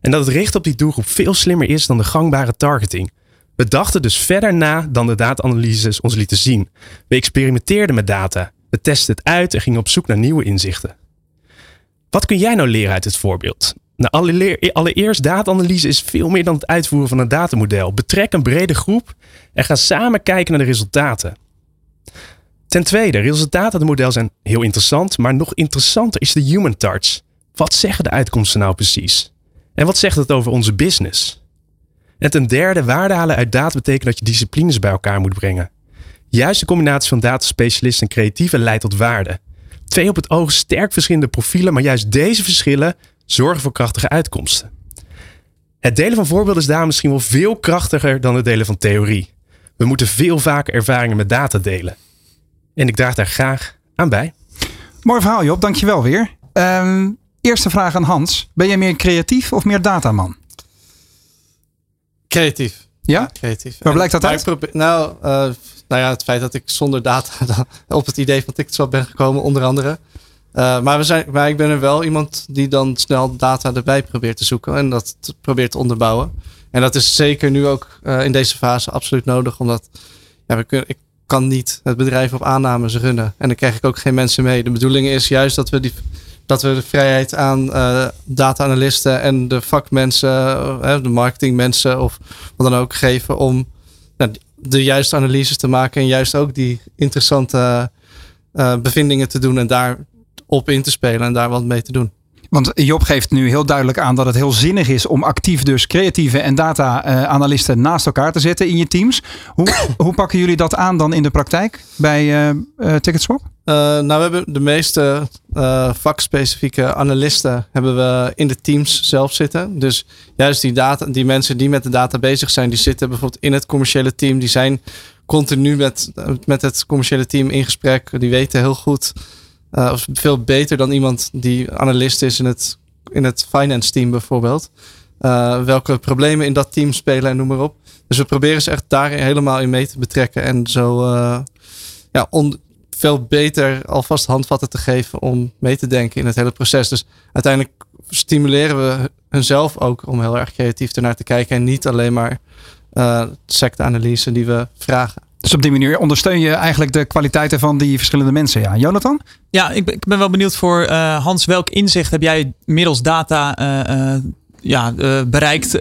En dat het richten op die doelgroep veel slimmer is dan de gangbare targeting. We dachten dus verder na dan de data-analyses ons lieten zien. We experimenteerden met data, we testten het uit en gingen op zoek naar nieuwe inzichten. Wat kun jij nou leren uit dit voorbeeld? Nou, allereerst, data-analyse is veel meer dan het uitvoeren van een datamodel. Betrek een brede groep en ga samen kijken naar de resultaten. Ten tweede, resultaten uit het model zijn heel interessant, maar nog interessanter is de human touch. Wat zeggen de uitkomsten nou precies? En wat zegt het over onze business? En ten derde, waarde halen uit data betekent dat je disciplines bij elkaar moet brengen. Juist de combinatie van dataspecialisten en creatieven leidt tot waarde. Twee op het oog sterk verschillende profielen, maar juist deze verschillen zorgen voor krachtige uitkomsten. Het delen van voorbeelden is daar misschien wel veel krachtiger dan het delen van theorie. We moeten veel vaker ervaringen met data delen. En ik draag daar graag aan bij. Mooi verhaal Job, dankjewel weer. Um, eerste vraag aan Hans. Ben jij meer creatief of meer dataman? Creatief. Ja? creatief. Waar blijkt dat uit? nou, uh, nou ja, het feit dat ik zonder data op het idee van TikTok ben gekomen, onder andere. Uh, maar, we zijn, maar ik ben er wel iemand die dan snel data erbij probeert te zoeken en dat probeert te onderbouwen. En dat is zeker nu ook uh, in deze fase absoluut nodig, omdat ja, we kunnen, ik kan niet het bedrijf op aannames runnen. En dan krijg ik ook geen mensen mee. De bedoeling is juist dat we, die, dat we de vrijheid aan uh, data-analysten en de vakmensen, uh, de marketingmensen of wat dan ook geven om nou, de juiste analyses te maken en juist ook die interessante uh, bevindingen te doen en daar op in te spelen en daar wat mee te doen. Want Job geeft nu heel duidelijk aan dat het heel zinnig is om actief dus creatieve en data-analisten naast elkaar te zetten in je teams. Hoe, hoe pakken jullie dat aan dan in de praktijk bij uh, uh, Ticketswap? Uh, nou, we hebben de meeste vakspecifieke analisten hebben we in de teams zelf zitten. Dus juist die, data, die mensen die met de data bezig zijn, die zitten bijvoorbeeld in het commerciële team. Die zijn continu met, met het commerciële team in gesprek. Die weten heel goed uh, veel beter dan iemand die analist is in het, in het finance team bijvoorbeeld. Uh, welke problemen in dat team spelen en noem maar op. Dus we proberen ze echt daar helemaal in mee te betrekken. En zo uh, ja, veel beter alvast handvatten te geven om mee te denken in het hele proces. Dus uiteindelijk stimuleren we hunzelf ook om heel erg creatief ernaar te kijken. En niet alleen maar secte-analyse die we vragen. Dus op die manier ondersteun je eigenlijk de kwaliteiten van die verschillende mensen. Ja, Jonathan? Ja, ik ben, ik ben wel benieuwd voor uh, Hans. Welk inzicht heb jij middels data uh, uh, ja, bereikt?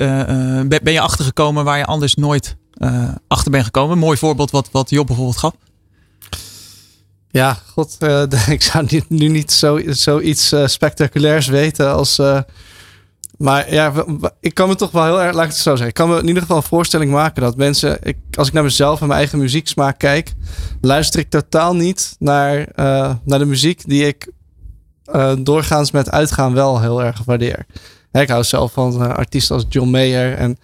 ben je achtergekomen waar je anders nooit achter bent gekomen? Een mooi voorbeeld wat, wat Job bijvoorbeeld gaf. Ja, god, uh, ik zou nu niet zo, zoiets uh, spectaculairs weten als. Uh, maar ja, ik kan me toch wel heel erg, laat ik het zo zeggen. Ik kan me in ieder geval een voorstelling maken dat mensen, ik, als ik naar mezelf en mijn eigen muzieksmaak kijk, luister ik totaal niet naar, naar de muziek die ik doorgaans met uitgaan wel heel erg waardeer. ik hou zelf van artiesten als John Mayer en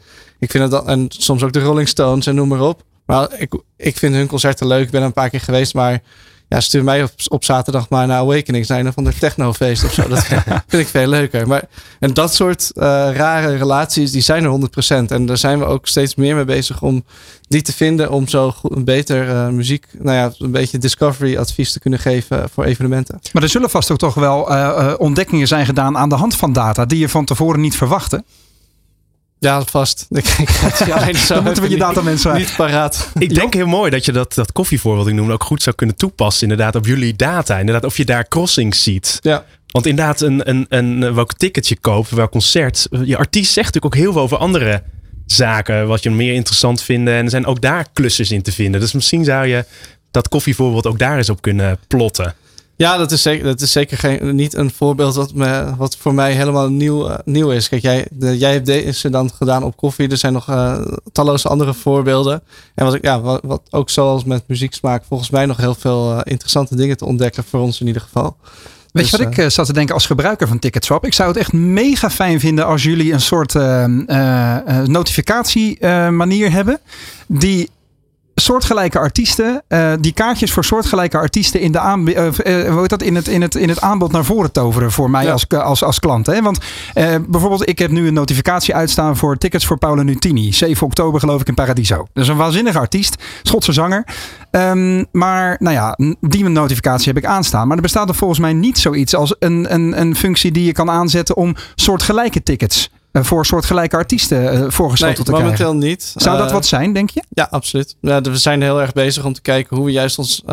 ik vind dan, en soms ook de Rolling Stones en noem maar op. Maar ik, ik vind hun concerten leuk. Ik ben er een paar keer geweest, maar ja, stuur mij op, op zaterdag maar naar Awakening zijn van de technofeest of zo. Dat vind ik veel leuker. Maar, en dat soort uh, rare relaties, die zijn er 100%. En daar zijn we ook steeds meer mee bezig om die te vinden. Om zo goed, een beter uh, muziek, nou ja, een beetje discovery advies te kunnen geven voor evenementen. Maar er zullen vast ook toch wel uh, ontdekkingen zijn gedaan aan de hand van data die je van tevoren niet verwachtte. Ja, vast. Ik, ja, zo Dan moeten we je data mensen niet paraat. Ik denk heel mooi dat je dat, dat koffievoorbeeld ik noemde ook goed zou kunnen toepassen inderdaad op jullie data. Inderdaad, of je daar crossings ziet. Ja. Want inderdaad, een, een, een, welk ticketje koopt, welk concert. Je artiest zegt natuurlijk ook heel veel over andere zaken. Wat je meer interessant vindt. En er zijn ook daar klussers in te vinden. Dus misschien zou je dat koffievoorbeeld ook daar eens op kunnen plotten. Ja, dat is zeker, dat is zeker geen, niet een voorbeeld wat, me, wat voor mij helemaal nieuw, uh, nieuw is. Kijk, jij, de, jij hebt deze dan gedaan op koffie. Er zijn nog uh, talloze andere voorbeelden. En wat, ik, ja, wat, wat, ook zoals met muzieksmaak volgens mij nog heel veel uh, interessante dingen te ontdekken. Voor ons in ieder geval. Weet je dus, wat ik zat te denken als gebruiker van Ticketswap? Ik zou het echt mega fijn vinden als jullie een soort notificatiemanier hebben. Die soortgelijke artiesten, uh, die kaartjes voor soortgelijke artiesten in, de aan, uh, uh, dat, in, het, in, het, in het aanbod naar voren toveren voor mij als, als, als klant. Hè? Want bijvoorbeeld, ik heb nu een notificatie uitstaan voor tickets voor Paolo Nutini. 7 oktober geloof ik in Paradiso. Dat is een waanzinnige artiest, Schotse zanger. Um, maar nou ja, die notificatie heb ik aanstaan. Maar er bestaat er volgens mij niet zoiets als een, een, een functie die je kan aanzetten om soortgelijke tickets voor soortgelijke artiesten uh, voorgeschoteld nee, te krijgen? momenteel niet. Zou dat uh, wat zijn, denk je? Ja, absoluut. Ja, we zijn heel erg bezig om te kijken hoe we juist ons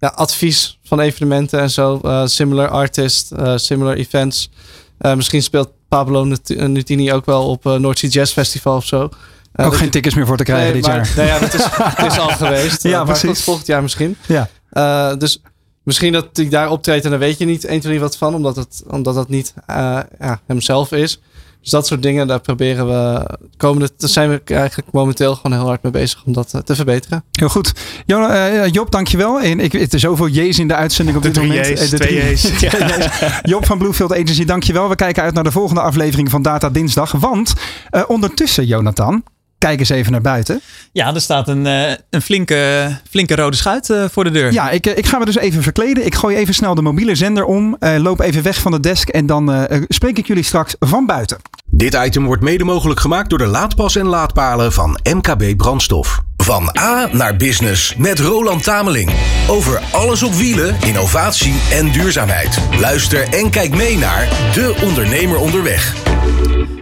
ja, advies van evenementen en zo, similar artist, similar events. misschien speelt Pablo Nutini ook wel op North Jazz Festival of zo. ook geen tickets meer voor te krijgen nee, dit maar, jaar. Nee, ja, dat is, het is al geweest. ja, maar precies. volgend jaar misschien. Ja. dus Misschien dat hij daar optreedt en daar weet je niet 1, 2, 3 wat van, omdat het, omdat het niet uh, ja, hemzelf is. Dus dat soort dingen, daar proberen we komende, daar zijn we eigenlijk momenteel gewoon heel hard mee bezig om dat te verbeteren. Heel goed. Jo, uh, Job, dankjewel. En ik, het is zoveel J's in de uitzending op de dit moment. J's, de twee J's. Ja. Job van Bluefield Agency, dankjewel. We kijken uit naar de volgende aflevering van Data Dinsdag. Want uh, ondertussen, Jonathan, Kijk eens even naar buiten. Ja, er staat een, uh, een flinke, flinke rode schuit uh, voor de deur. Ja, ik, ik ga me dus even verkleden. Ik gooi even snel de mobiele zender om. Uh, loop even weg van de desk. En dan spreek ik jullie straks van buiten. Dit item wordt mede mogelijk gemaakt door de laadpas en laadpalen van MKB Brandstof. Van A naar business met Roland Tameling. Over alles op wielen, innovatie en duurzaamheid. Luister en kijk mee naar De Ondernemer Onderweg.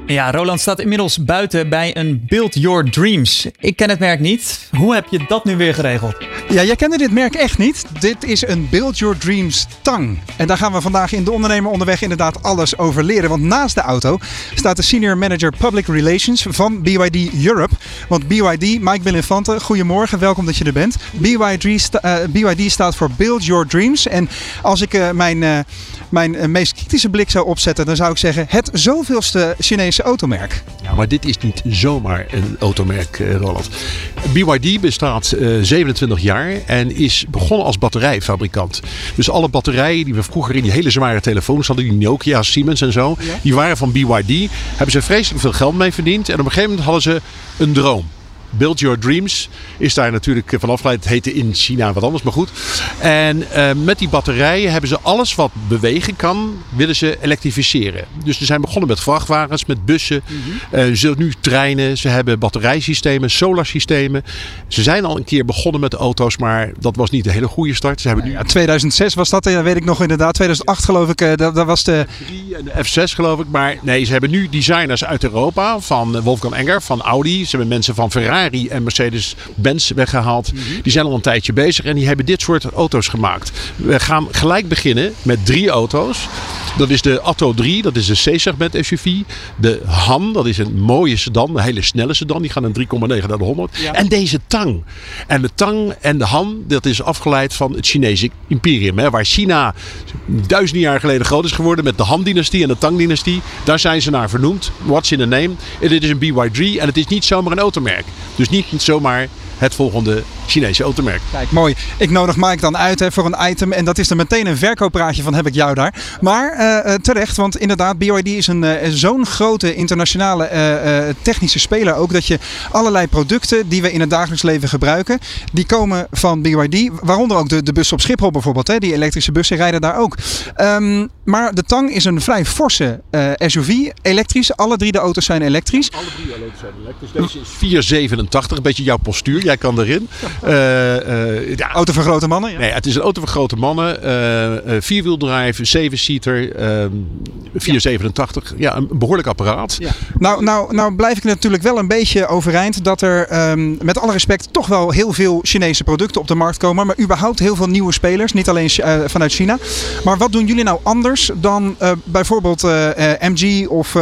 Ja, Roland staat inmiddels buiten bij een Build Your Dreams. Ik ken het merk niet. Hoe heb je dat nu weer geregeld? Ja, jij kende dit merk echt niet. Dit is een Build Your Dreams tang. En daar gaan we vandaag in de ondernemer onderweg inderdaad alles over leren. Want naast de auto staat de Senior Manager Public Relations van BYD Europe. Want BYD, Mike Belinfante, goedemorgen, welkom dat je er bent. BYD, uh, BYD staat voor Build Your Dreams. En als ik uh, mijn, uh, mijn meest kritische blik zou opzetten, dan zou ik zeggen het zoveelste Chinese automerk. Ja, maar dit is niet zomaar een automerk, Roland. BYD bestaat 27 jaar en is begonnen als batterijfabrikant. Dus alle batterijen die we vroeger in die hele zware telefoons hadden, die Nokia, Siemens en zo, ja. die waren van BYD. Hebben ze vreselijk veel geld mee verdiend. En op een gegeven moment hadden ze een droom. Build Your Dreams is daar natuurlijk van afgeleid. Het heette in China wat anders, maar goed. En uh, met die batterijen hebben ze alles wat bewegen kan, willen ze elektrificeren. Dus ze zijn begonnen met vrachtwagens, met bussen. Mm -hmm. uh, ze nu treinen, ze hebben batterijsystemen, solarsystemen. Ze zijn al een keer begonnen met auto's, maar dat was niet de hele goede start. Ze hebben nu... ja, 2006 was dat, ja, weet ik nog inderdaad. 2008 geloof ik, dat, dat was de... En de F6 geloof ik. Maar nee, ze hebben nu designers uit Europa, van Wolfgang Enger, van Audi. Ze hebben mensen van Ferrari en Mercedes-Benz weggehaald. Mm -hmm. Die zijn al een tijdje bezig en die hebben dit soort auto's gemaakt. We gaan gelijk beginnen met drie auto's. Dat is de Atto 3, dat is een C-segment SUV. De Han, dat is een mooie sedan, een hele snelle sedan. Die gaan een 3,9 naar de 100. En deze Tang. En de Tang en de Han, dat is afgeleid van het Chinese imperium. Hè, waar China duizenden jaar geleden groot is geworden met de Han-dynastie en de Tang-dynastie. Daar zijn ze naar vernoemd. What's in the name? En dit is een BY3 en het is niet zomaar een automerk. Dus niet zomaar het volgende Chinese automerk. Kijk, mooi. Ik nodig Mike dan uit hè, voor een item. En dat is er meteen een verkooppraatje van heb ik jou daar. Maar uh, terecht, want inderdaad, BYD is een, uh, zo'n grote internationale uh, technische speler ook. Dat je allerlei producten die we in het dagelijks leven gebruiken, die komen van BYD. Waaronder ook de, de bussen op Schiphol bijvoorbeeld. Hè. Die elektrische bussen rijden daar ook. Um, maar de Tang is een vrij forse SUV, elektrisch. Alle drie de auto's zijn elektrisch. Alle drie de auto's zijn elektrisch. Deze is 487, een beetje jouw postuur. Jij kan erin. Uh, uh, ja. Auto voor grote mannen? Ja. Nee, het is een auto voor grote mannen. Uh, vierwieldrive, 7-seater, 487. Ja. ja, een behoorlijk apparaat. Ja. Nou, nou, nou blijf ik natuurlijk wel een beetje overeind dat er um, met alle respect toch wel heel veel Chinese producten op de markt komen. Maar überhaupt heel veel nieuwe spelers. Niet alleen vanuit China. Maar wat doen jullie nou anders dan bijvoorbeeld MG of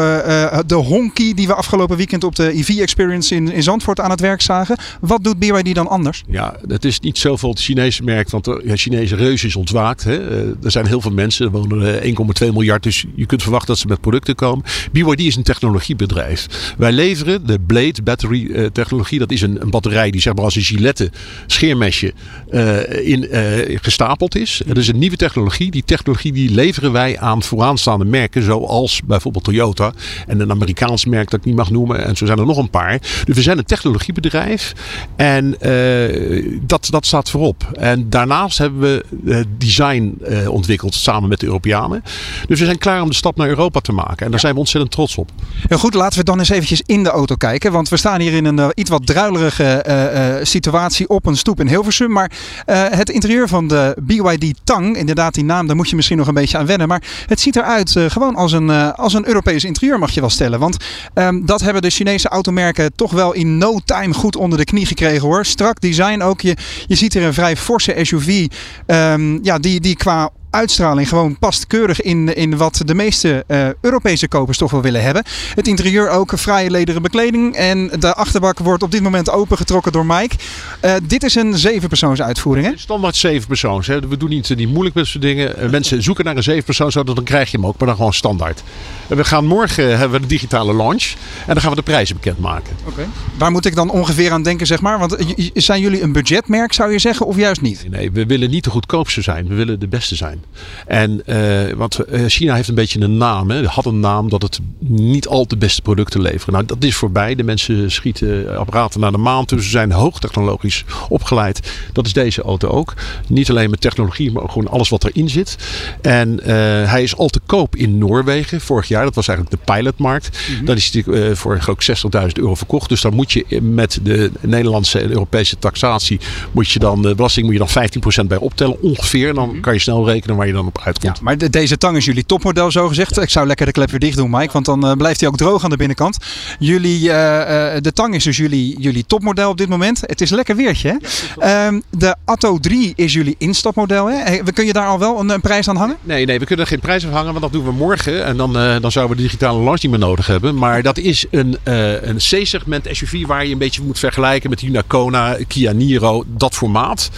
de Honky die we afgelopen weekend op de EV Experience in, in Zandvoort aan het werk zagen? Wat BYD dan anders? Ja, het is niet zoveel het Chinese merk, want de ja, Chinese reus is ontwaakt. Hè. er zijn heel veel mensen, er wonen 1,2 miljard, dus je kunt verwachten dat ze met producten komen. BYD is een technologiebedrijf. Wij leveren de Blade battery technologie. Dat is een, een, batterij die zeg maar als een gilette scheermesje in, gestapeld is. Dat is een nieuwe technologie. Die technologie die leveren wij aan vooraanstaande merken, zoals bijvoorbeeld Toyota en een Amerikaans merk dat ik niet mag noemen. En zo zijn er nog een paar. Dus we zijn een technologiebedrijf. Dat, dat staat voorop. En daarnaast hebben we het design uh, ontwikkeld samen met de Europeanen. Dus we zijn klaar om de stap naar Europa te maken. En daar zijn we ontzettend trots op. Heel goed, laten we dan eens eventjes in de auto kijken. Want we staan hier in een uh, iets wat druilerige situatie op een stoep in Hilversum. Maar het interieur van de BYD Tang, inderdaad die naam, daar moet je misschien nog een beetje aan wennen. Maar het ziet eruit gewoon als een, als een Europees interieur mag je wel stellen. Want um, dat hebben de Chinese automerken toch wel in no time goed onder de knie gekregen hoor. Strak design ook. Je, je ziet er een vrij forse SUV. Um, ja, die, die qua uitstraling gewoon past keurig in, in wat de meeste uh, Europese kopers toch wel willen hebben. Het interieur ook fraaie lederen bekleding. En de achterbak wordt op dit moment opengetrokken door Mike. Uh, dit is een zevenpersoons uitvoering hè? Standaard zevenpersoons. Hè? We doen niet uh, die moeilijk met soort dingen. Mensen zoeken naar een zevenpersoons auto, dan krijg je hem ook. Maar dan gewoon standaard. we gaan morgen hebben we de digitale launch. En dan gaan we de prijzen bekendmaken. Okay. Waar moet ik dan ongeveer aan denken zeg maar? Want zijn jullie een budgetmerk zou je zeggen of juist niet? Nee, we willen niet de goedkoopste zijn. We willen de beste zijn. En uh, want China heeft een beetje een naam. Hè. Had een naam dat het niet al te beste producten leveren. Nou, dat is voorbij. De mensen schieten apparaten naar de maan. Dus ze zijn hoogtechnologisch opgeleid. Dat is deze auto ook. Niet alleen met technologie, maar ook gewoon alles wat erin zit. En uh, hij is al te koop in Noorwegen. Vorig jaar, dat was eigenlijk de pilotmarkt. Mm -hmm. Dan is hij uh, voor geloof 60.000 euro verkocht. Dus dan moet je met de Nederlandse en Europese taxatie, moet je dan, de belasting moet je dan 15% bij optellen ongeveer. En dan -hmm. kan je snel rekenen waar je dan op uitkomt. Ja, maar de, deze tang is jullie topmodel zo gezegd. Ik zou lekker de klep weer dicht doen, Mike, want dan uh, blijft hij ook droog aan de binnenkant. Jullie, uh, uh, de tang is dus jullie, jullie topmodel op dit moment. Het is lekker weertje. Hè? Um, de Atto 3 is jullie instapmodel. Hè? Kun je daar al wel een, een, prijs aan hangen? Nee, nee, we kunnen er geen prijs aan hangen, want dat doen we morgen. En dan, dan zouden we de digitale launch niet meer nodig hebben. Maar dat is een, een C-segment SUV waar je een beetje moet vergelijken met Hyundai Kona, Kia Niro, dat formaat.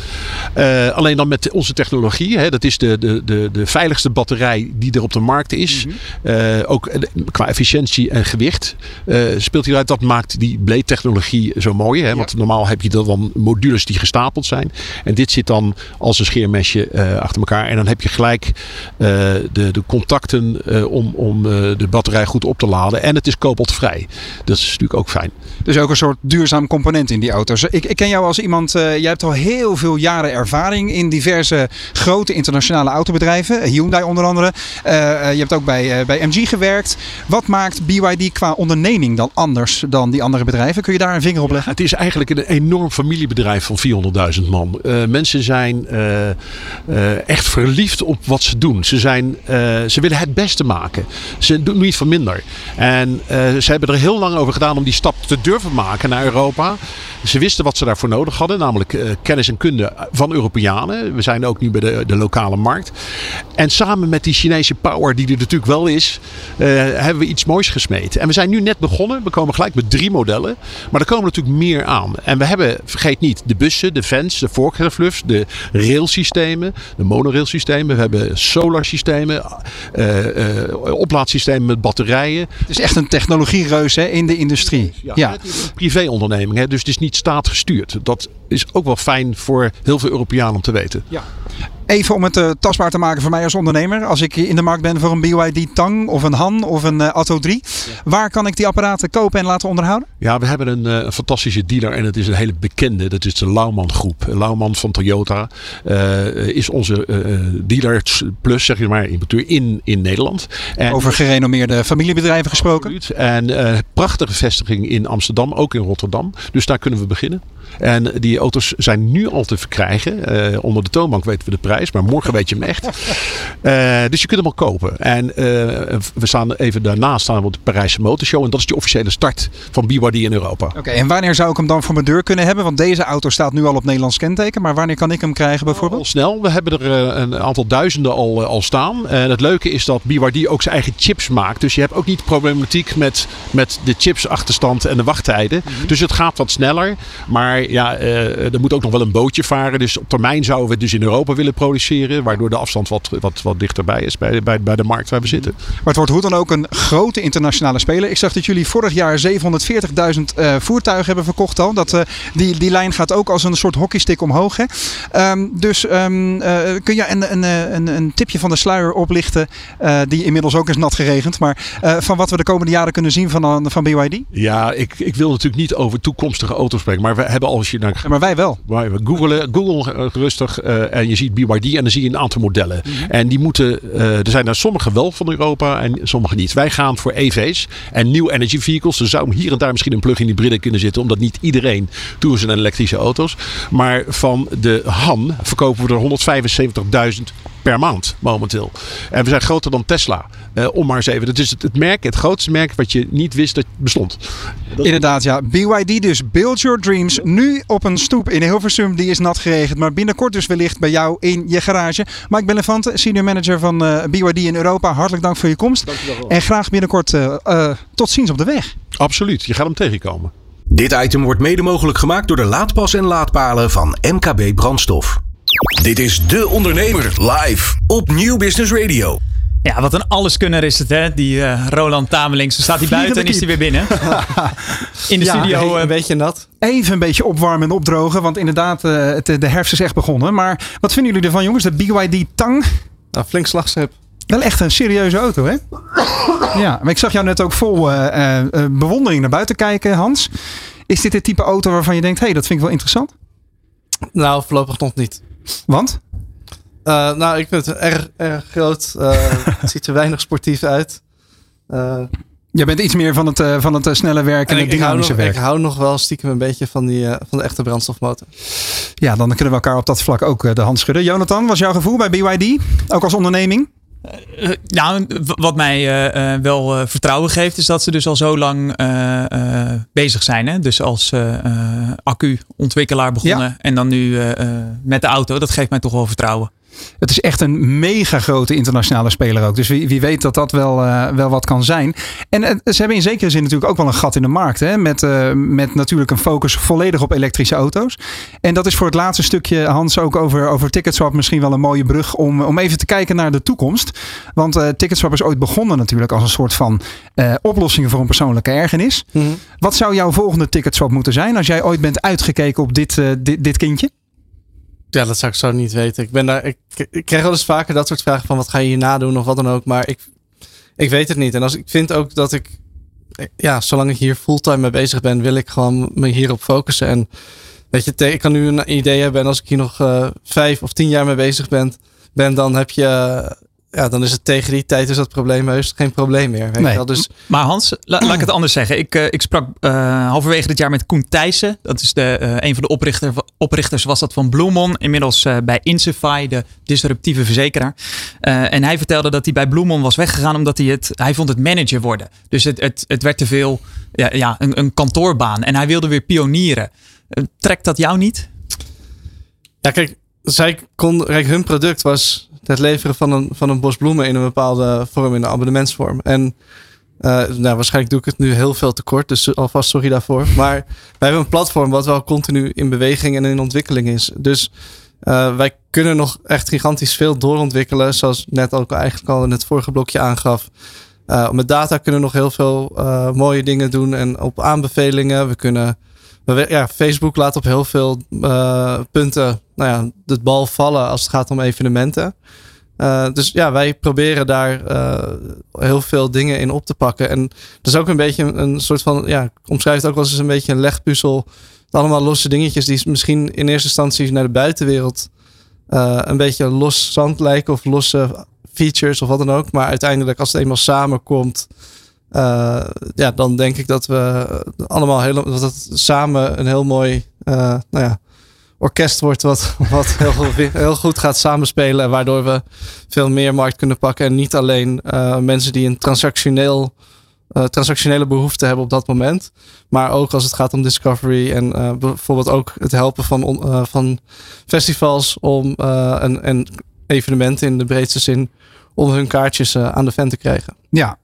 alleen dan met onze technologie. Hè? Dat is de, de, de, de veiligste batterij die er op de markt is. Mm -hmm. uh, ook qua efficiëntie en gewicht uh, speelt hij uit. Dat maakt die Blade-technologie zo mooi. Hè? Ja. Want normaal heb je dan modules die gestapeld zijn. En dit zit dan als een scheermesje uh, achter elkaar. En dan heb je gelijk de, de contacten om, om de batterij goed op te laden. En het is koboltvrij. Dat is natuurlijk ook fijn. Dus ook een soort duurzaam component in die auto's. Ik, ik ken jou als iemand, jij hebt al heel veel jaren ervaring in diverse grote internationale autobedrijven. Hyundai onder andere. Uh, je hebt ook bij, uh, bij MG gewerkt. Wat maakt BYD qua onderneming dan anders dan die andere bedrijven? Kun je daar een vinger op leggen? Het is eigenlijk een enorm familiebedrijf van 400.000 man. Mensen zijn echt verliefd op wat ze doen. Ze, zijn, ze willen het beste maken. Ze doen niet van minder. En ze hebben er heel lang over gedaan om die stap te durven maken naar Europa. Ze wisten wat ze daarvoor nodig hadden, namelijk kennis en kunde van Europeanen. We zijn ook nu bij de, de lokale markt. Markt. En samen met die Chinese power die er natuurlijk wel is, eh, hebben we iets moois gesmeed. En we zijn nu net begonnen. We komen gelijk met drie modellen. Maar er komen natuurlijk meer aan. En we hebben, vergeet niet, de bussen, de vans, de voorkrijfluffs, de railsystemen, de monorailsystemen. We hebben solarsystemen, uh, uh, oplaadsystemen met batterijen. Het is echt een technologiereus hè, in de industrie. Ja, ja. Het is een privéonderneming, hè, dus het is niet staatgestuurd. Dat is ook wel fijn voor heel veel Europeanen om te weten. Ja. Even om het uh, tastbaar te maken voor mij als ondernemer. Als ik in de markt ben voor een BYD Tang of een Han of een uh, Atto 3. Ja. Waar kan ik die apparaten kopen en laten onderhouden? Ja, we hebben een, uh, een fantastische dealer en het is een hele bekende. Dat is de Lauman groep. Lauman van Toyota is onze dealer plus, zeg je maar, importeur in, in Nederland. En, Over gerenommeerde familiebedrijven gesproken. Absoluut. En prachtige vestiging in Amsterdam, ook in Rotterdam. Dus daar kunnen we beginnen. En die auto's zijn nu al te verkrijgen. onder de toonbank weten we de prijs maar morgen weet je hem echt. Uh, dus je kunt hem al kopen. En uh, we staan even daarnaast staan we op de Parijse Motorshow. En dat is de officiële start van BYD in Europa. Oké, okay, en wanneer zou ik hem dan voor mijn deur kunnen hebben? Want deze auto staat nu al op Nederlands kenteken. Maar wanneer kan ik hem krijgen bijvoorbeeld? Al snel. We hebben er een aantal duizenden al, al staan. En het leuke is dat BYD ook zijn eigen chips maakt. Dus je hebt ook niet problematiek met, met de chipsachterstand en de wachttijden. Mm -hmm. Dus het gaat wat sneller. Maar ja, er moet ook nog wel een bootje varen. Dus op termijn zouden we het dus in Europa willen produceren. Waardoor de afstand wat, wat, wat dichterbij is bij, bij, bij de markt waar we zitten. Maar het wordt hoe dan ook een grote internationale speler. Ik zag dat jullie vorig jaar 740.000 uh, voertuigen hebben verkocht al. Dat, uh, die, die lijn gaat ook als een soort hockeystick omhoog. Hè? Um, dus um, uh, kun je een, een, een, een, tipje van de sluier oplichten. die inmiddels ook is nat geregend. Maar van wat we de komende jaren kunnen zien van, van BYD? Ja, ik, ik wil natuurlijk niet over toekomstige auto's spreken. Maar we hebben als je naar... Ja, maar wij wel. Googelen, Google rustig en je ziet BYD en dan zie je een aantal modellen. Mm -hmm. En die moeten, uh, er zijn er sommige wel van Europa en sommige niet. Wij gaan voor EV's en new energy vehicles. Er zou hier en daar misschien een plug-in hybride kunnen zitten, omdat niet iedereen toe is aan elektrische auto's. Maar van de Han verkopen we er 175.000 per maand momenteel. En we zijn groter dan Tesla. Uh, om maar eens even. Dat is het, het, merk, het grootste merk wat je niet wist dat bestond. Dat Inderdaad, ja. BYD dus. Build Your Dreams. Nu op een stoep in Hilversum. Die is nat geregend. Maar binnenkort dus wellicht bij jou in je garage. Mike Bellefante, senior manager van uh, BYD in Europa. Hartelijk dank voor je komst. En graag binnenkort uh, tot ziens op de weg. Absoluut. Je gaat hem tegenkomen. Dit item wordt mede mogelijk gemaakt door de laadpas en laadpalen van MKB Brandstof. Dit is De Ondernemer live op Nieuw Business Radio. Ja, wat een alleskunner is het, hè? Die uh, Roland Tameling. Zo staat hij buiten en is hij weer binnen. In de ja, studio. Uh, een beetje nat. Even een beetje opwarmen en opdrogen. Want inderdaad, uh, het, de herfst is echt begonnen. Maar wat vinden jullie ervan, jongens? De BYD Tang. Nou, flink slagschep. Wel echt een serieuze auto, hè? ja, maar ik zag jou net ook vol bewondering naar buiten kijken, Hans. Is dit het type auto waarvan je denkt, hé, hey, dat vind ik wel interessant? Nou, voorlopig nog niet. Want? Uh, nou, ik vind het erg, erg groot. Uh, het ziet er weinig sportief uit. Uh, Je bent iets meer van het, van het snelle werk en, en het dynamische ik werk. Ik hou nog wel stiekem een beetje van, die, van de echte brandstofmotor. Ja, dan kunnen we elkaar op dat vlak ook de hand schudden. Jonathan, wat is jouw gevoel bij BYD? Ook als onderneming? Uh, nou, wat mij uh, uh, wel vertrouwen geeft, is dat ze dus al zo lang bezig zijn. Hè? Dus als accu-ontwikkelaar begonnen ja. en dan nu met de auto. Dat geeft mij toch wel vertrouwen. Het is echt een mega grote internationale speler ook. Dus wie, wie weet dat dat wel, uh, wel wat kan zijn. En uh, ze hebben in zekere zin natuurlijk ook wel een gat in de markt. Hè? Met, uh, met natuurlijk een focus volledig op elektrische auto's. En dat is voor het laatste stukje, Hans, ook over, over Ticketswap misschien wel een mooie brug om, om even te kijken naar de toekomst. Want Ticketswap is ooit begonnen natuurlijk als een soort van oplossing voor een persoonlijke ergernis. Mm -hmm. Wat zou jouw volgende Ticketswap moeten zijn als jij ooit bent uitgekeken op dit, dit, dit kindje? Ja, dat zou ik zo niet weten. Ik, ben daar, ik, krijg wel eens vaker dat soort vragen van wat ga je hierna doen of wat dan ook. Maar ik, ik weet het niet. En als, ik vind ook dat ik, ja, zolang ik hier fulltime mee bezig ben, wil ik gewoon me hierop focussen. En weet je, ik kan nu een idee hebben en als ik hier nog uh, vijf of tien jaar mee bezig ben, ben dan heb je ja, dan is het tegen die tijd is dat probleem heus geen probleem meer. Weet nee. wel? Dus... Maar Hans, la, laat ik het anders zeggen. Ik, uh, ik sprak uh, halverwege dit jaar met Koen Thijssen. Dat is de, uh, een van de oprichter, oprichters was dat van Bloemon. Inmiddels bij Insify, de disruptieve verzekeraar. en hij vertelde dat hij bij Bloemon was weggegaan omdat hij het, hij vond het manager worden. Dus het, het, het werd te veel ja, ja, een, een kantoorbaan. En hij wilde weer pionieren. trekt dat jou niet? Ja, kijk, zij kon, hun product was het leveren van een, van een bos bloemen in een bepaalde vorm, in een abonnementsvorm. En uh, nou, waarschijnlijk doe ik het nu heel veel tekort, dus alvast sorry daarvoor. Maar wij hebben een platform wat wel continu in beweging en in ontwikkeling is. Dus uh, wij kunnen nog echt gigantisch veel doorontwikkelen, zoals net ook eigenlijk al in het vorige blokje aangaf. Uh, met data kunnen we nog heel veel mooie dingen doen en op aanbevelingen. We kunnen ja, Facebook laat op heel veel uh, punten nou ja, het bal vallen als het gaat om evenementen. Uh, dus ja, wij proberen daar uh, heel veel dingen in op te pakken. En dat is ook een beetje een, soort van, ja, ik omschrijf het ook wel eens een beetje een legpuzzel. Allemaal losse dingetjes die misschien in eerste instantie naar de buitenwereld een beetje los zand lijken of losse features of wat dan ook. Maar uiteindelijk als het eenmaal samenkomt, uh, ja, dan denk ik dat we allemaal heel, dat het samen een heel mooi uh, nou ja, orkest wordt. Wat, wat heel, heel goed gaat samenspelen. Waardoor we veel meer markt kunnen pakken. En niet alleen uh, mensen die een transactioneel, transactionele behoefte hebben op dat moment. Maar ook als het gaat om discovery. En bijvoorbeeld ook het helpen van, van festivals om een, een evenementen in de breedste zin. Om hun kaartjes aan de fan te krijgen. Ja,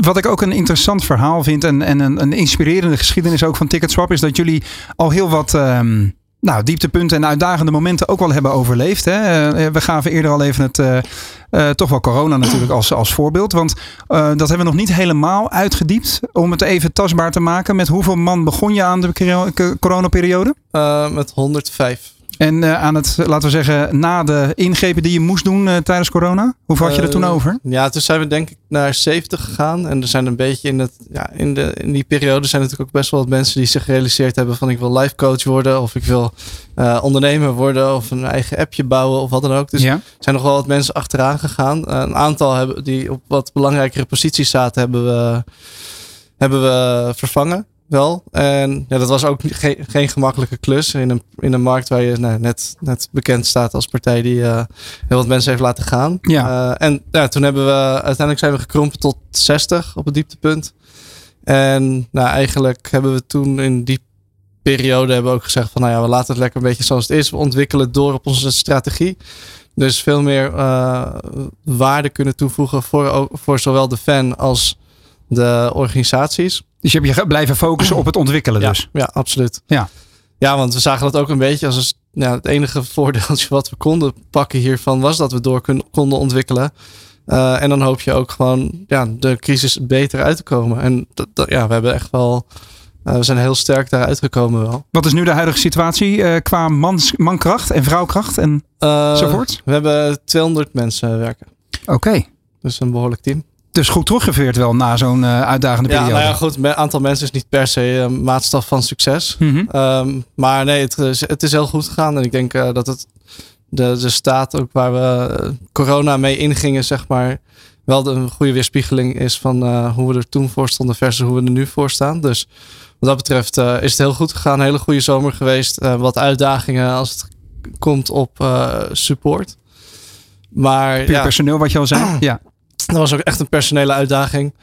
wat ik ook een interessant verhaal vind en, en een, een inspirerende geschiedenis ook van Ticketswap is dat jullie al heel wat um, nou, dieptepunten en uitdagende momenten ook wel hebben overleefd. Hè? Uh, we gaven eerder al even het, uh, uh, toch wel corona natuurlijk als, als voorbeeld. Want dat hebben we nog niet helemaal uitgediept. Om het even tastbaar te maken. Met hoeveel man begon je aan de coronaperiode? met 105. En uh, aan het, laten we zeggen, na de ingrepen die je moest doen uh, tijdens corona, hoeveel had je er toen uh, over? Ja, toen zijn we denk ik naar 70 gegaan. En er zijn een beetje in, het, ja, in, de, in die periode zijn natuurlijk ook best wel wat mensen die zich gerealiseerd hebben van ik wil life coach worden of ik wil ondernemer worden of een eigen appje bouwen of wat dan ook. Dus ja. er zijn nog wel wat mensen achteraan gegaan. een aantal hebben, die op wat belangrijkere posities zaten hebben we, hebben we vervangen wel. En ja, dat was ook geen, geen gemakkelijke klus in een, in een markt waar je nou, net, net bekend staat als partij die uh, heel wat mensen heeft laten gaan. Ja. Uh, en ja, toen hebben we uiteindelijk zijn we gekrompen tot 60 op het dieptepunt. En nou, eigenlijk hebben we toen in die periode hebben we ook gezegd van nou ja, we laten het lekker een beetje zoals het is. We ontwikkelen door op onze strategie. Dus veel meer uh, waarde kunnen toevoegen voor, voor zowel de fan als de organisaties. Dus je hebt je blijven focussen op het ontwikkelen ja, dus? Ja, absoluut. Ja. ja, want we zagen dat ook een beetje als een, het enige voordeeltje wat we konden pakken hiervan was dat we door konden ontwikkelen. Uh, en dan hoop je ook gewoon ja, de crisis beter uit te komen. En dat, dat, ja, we hebben echt wel. Uh, we zijn heel sterk daaruit gekomen wel. Wat is nu de huidige situatie uh, qua mans, mankracht en vrouwkracht en enzovoort? We hebben 200 mensen werken. Oké. Okay. Dus een behoorlijk team dus goed teruggeveerd wel na zo'n uh, uitdagende periode. Ja, nou ja, goed. Een aantal mensen is niet per se een maatstaf van succes. Mm -hmm. um, maar nee, het is, het is heel goed gegaan. En ik denk uh, dat het de, de staat ook waar we corona mee ingingen, zeg maar, wel de, een goede weerspiegeling is van uh, hoe we er toen voor stonden versus hoe we er nu voor staan. Dus wat dat betreft is het heel goed gegaan. Een hele goede zomer geweest. wat uitdagingen als het komt op support. Maar Puur ja, personeel, wat je al zei. ja. Dat was ook echt een personele uitdaging.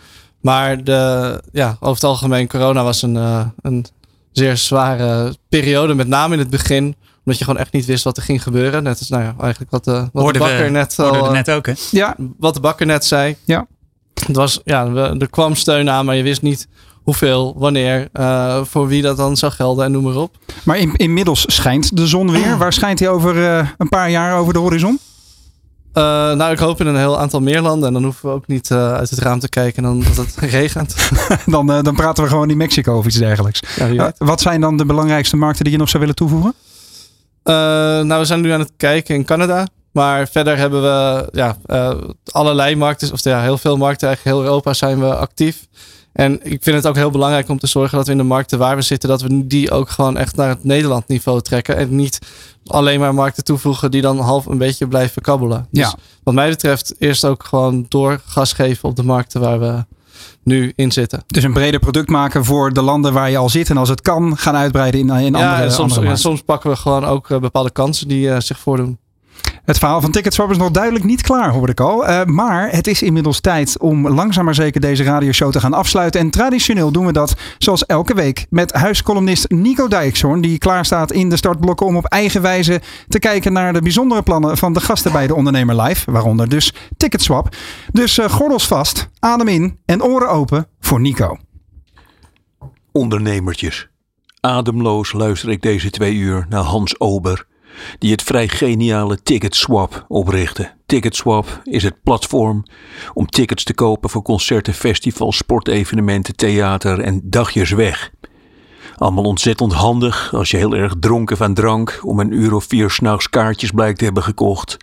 Maar de, ja, over het algemeen, corona was een, uh, een zeer zware periode. Met name in het begin. Omdat je gewoon echt niet wist wat er ging gebeuren. Net als nou ja, eigenlijk wat de, wat de bakker we, net al. net ook, hè? Ja, wat de bakker net zei. Ja. Het was, ja, er kwam steun aan, maar je wist niet hoeveel, wanneer, uh, voor wie dat dan zou gelden en noem maar op. Maar in, inmiddels schijnt de zon weer. Waar schijnt hij over uh, een paar jaar over de horizon? Uh, nou, ik hoop in een heel aantal meer landen. En dan hoeven we ook niet uh, uit het raam te kijken dan dat het regent. dan, uh, dan praten we gewoon in Mexico of iets dergelijks. Ja, wat zijn dan de belangrijkste markten die je nog zou willen toevoegen? nou, we zijn nu aan het kijken in Canada. Maar verder hebben we ja, allerlei markten, of ja, heel veel markten, eigenlijk heel Europa zijn we actief. En ik vind het ook heel belangrijk om te zorgen dat we in de markten waar we zitten, dat we die ook gewoon echt naar het Nederland niveau trekken. En niet alleen maar markten toevoegen die dan half een beetje blijven kabbelen. Dus ja. wat mij betreft eerst ook gewoon door gas geven op de markten waar we nu in zitten. Dus een breder product maken voor de landen waar je al zit. En als het kan, gaan uitbreiden in, in ja, andere, en soms, andere ja, soms pakken we gewoon ook uh, bepaalde kansen die uh, zich voordoen. Het verhaal van Ticketswap is nog duidelijk niet klaar, hoorde ik al. Uh, maar het is inmiddels tijd om langzaam maar zeker deze radioshow te gaan afsluiten. En traditioneel doen we dat zoals elke week met huiscolumnist Nico Dijkshoorn. Die klaar staat in de startblokken om op eigen wijze te kijken naar de bijzondere plannen van de gasten bij de Ondernemer Live. Waaronder dus Ticketswap. Dus uh, gordels vast, adem in en oren open voor Nico. Ondernemertjes. Ademloos luister ik deze twee uur naar Hans Ober die het vrij geniale Ticketswap oprichtte. Ticketswap is het platform om tickets te kopen voor concerten, festivals, sportevenementen, theater en dagjes weg. Allemaal ontzettend handig als je heel erg dronken van drank om een uur of vier s'nachts kaartjes blijkt te hebben gekocht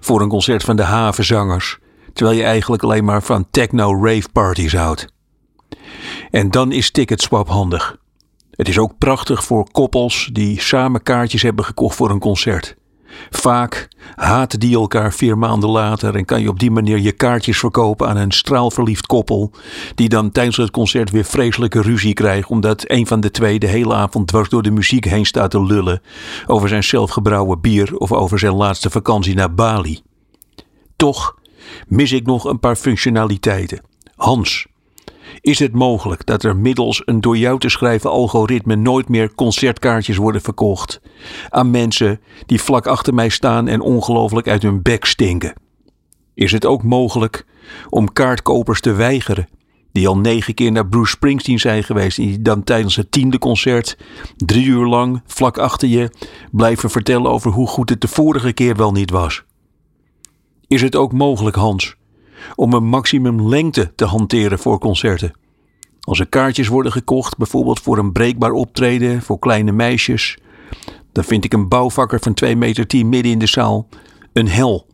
voor een concert van de havenzangers, terwijl je eigenlijk alleen maar van techno-rave parties houdt. En dan is Ticketswap handig. Het is ook prachtig voor koppels die samen kaartjes hebben gekocht voor een concert. Vaak haten die elkaar vier maanden later en kan je op die manier je kaartjes verkopen aan een straalverliefd koppel, die dan tijdens het concert weer vreselijke ruzie krijgt omdat een van de twee de hele avond dwars door de muziek heen staat te lullen over zijn zelfgebrouwen bier of over zijn laatste vakantie naar Bali. Toch mis ik nog een paar functionaliteiten. Hans, is het mogelijk dat er middels een door jou te schrijven algoritme nooit meer concertkaartjes worden verkocht aan mensen die vlak achter mij staan en ongelooflijk uit hun bek stinken? Is het ook mogelijk om kaartkopers te weigeren die al negen keer naar Bruce Springsteen zijn geweest en die dan tijdens het tiende concert drie uur lang vlak achter je blijven vertellen over hoe goed het de vorige keer wel niet was? Is het ook mogelijk, Hans, om een maximum lengte te hanteren voor concerten. Als er kaartjes worden gekocht, bijvoorbeeld voor een breekbaar optreden voor kleine meisjes, dan vind ik een bouwvakker van 2 meter 10 midden in de zaal een hel.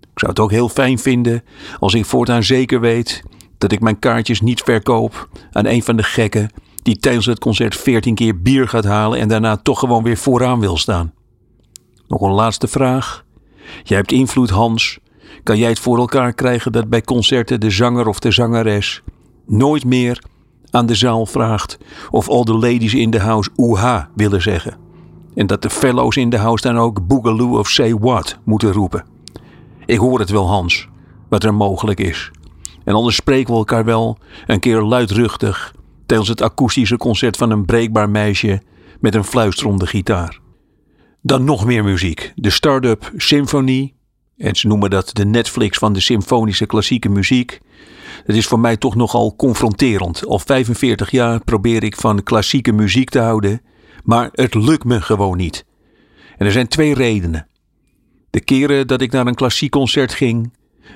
Ik zou het ook heel fijn vinden als ik voortaan zeker weet dat ik mijn kaartjes niet verkoop aan een van de gekken die tijdens het concert 14 keer bier gaat halen en daarna toch gewoon weer vooraan wil staan. Nog een laatste vraag. Jij hebt invloed, Hans, kan jij het voor elkaar krijgen dat bij concerten de zanger of de zangeres nooit meer aan de zaal vraagt of all the ladies in the house oeha willen zeggen? En dat de fellows in de house dan ook boogaloo of say what moeten roepen. Ik hoor het wel, Hans, wat er mogelijk is. En anders spreken we elkaar wel een keer luidruchtig tijdens het akoestische concert van een breekbaar meisje met een fluisterende gitaar. Dan nog meer muziek. De start-up Symphony en ze noemen dat de Netflix van de symfonische klassieke muziek. Het is voor mij toch nogal confronterend. Al 45 jaar probeer ik van klassieke muziek te houden, maar het lukt me gewoon niet. En er zijn twee redenen. De keren dat ik naar een klassiek concert ging,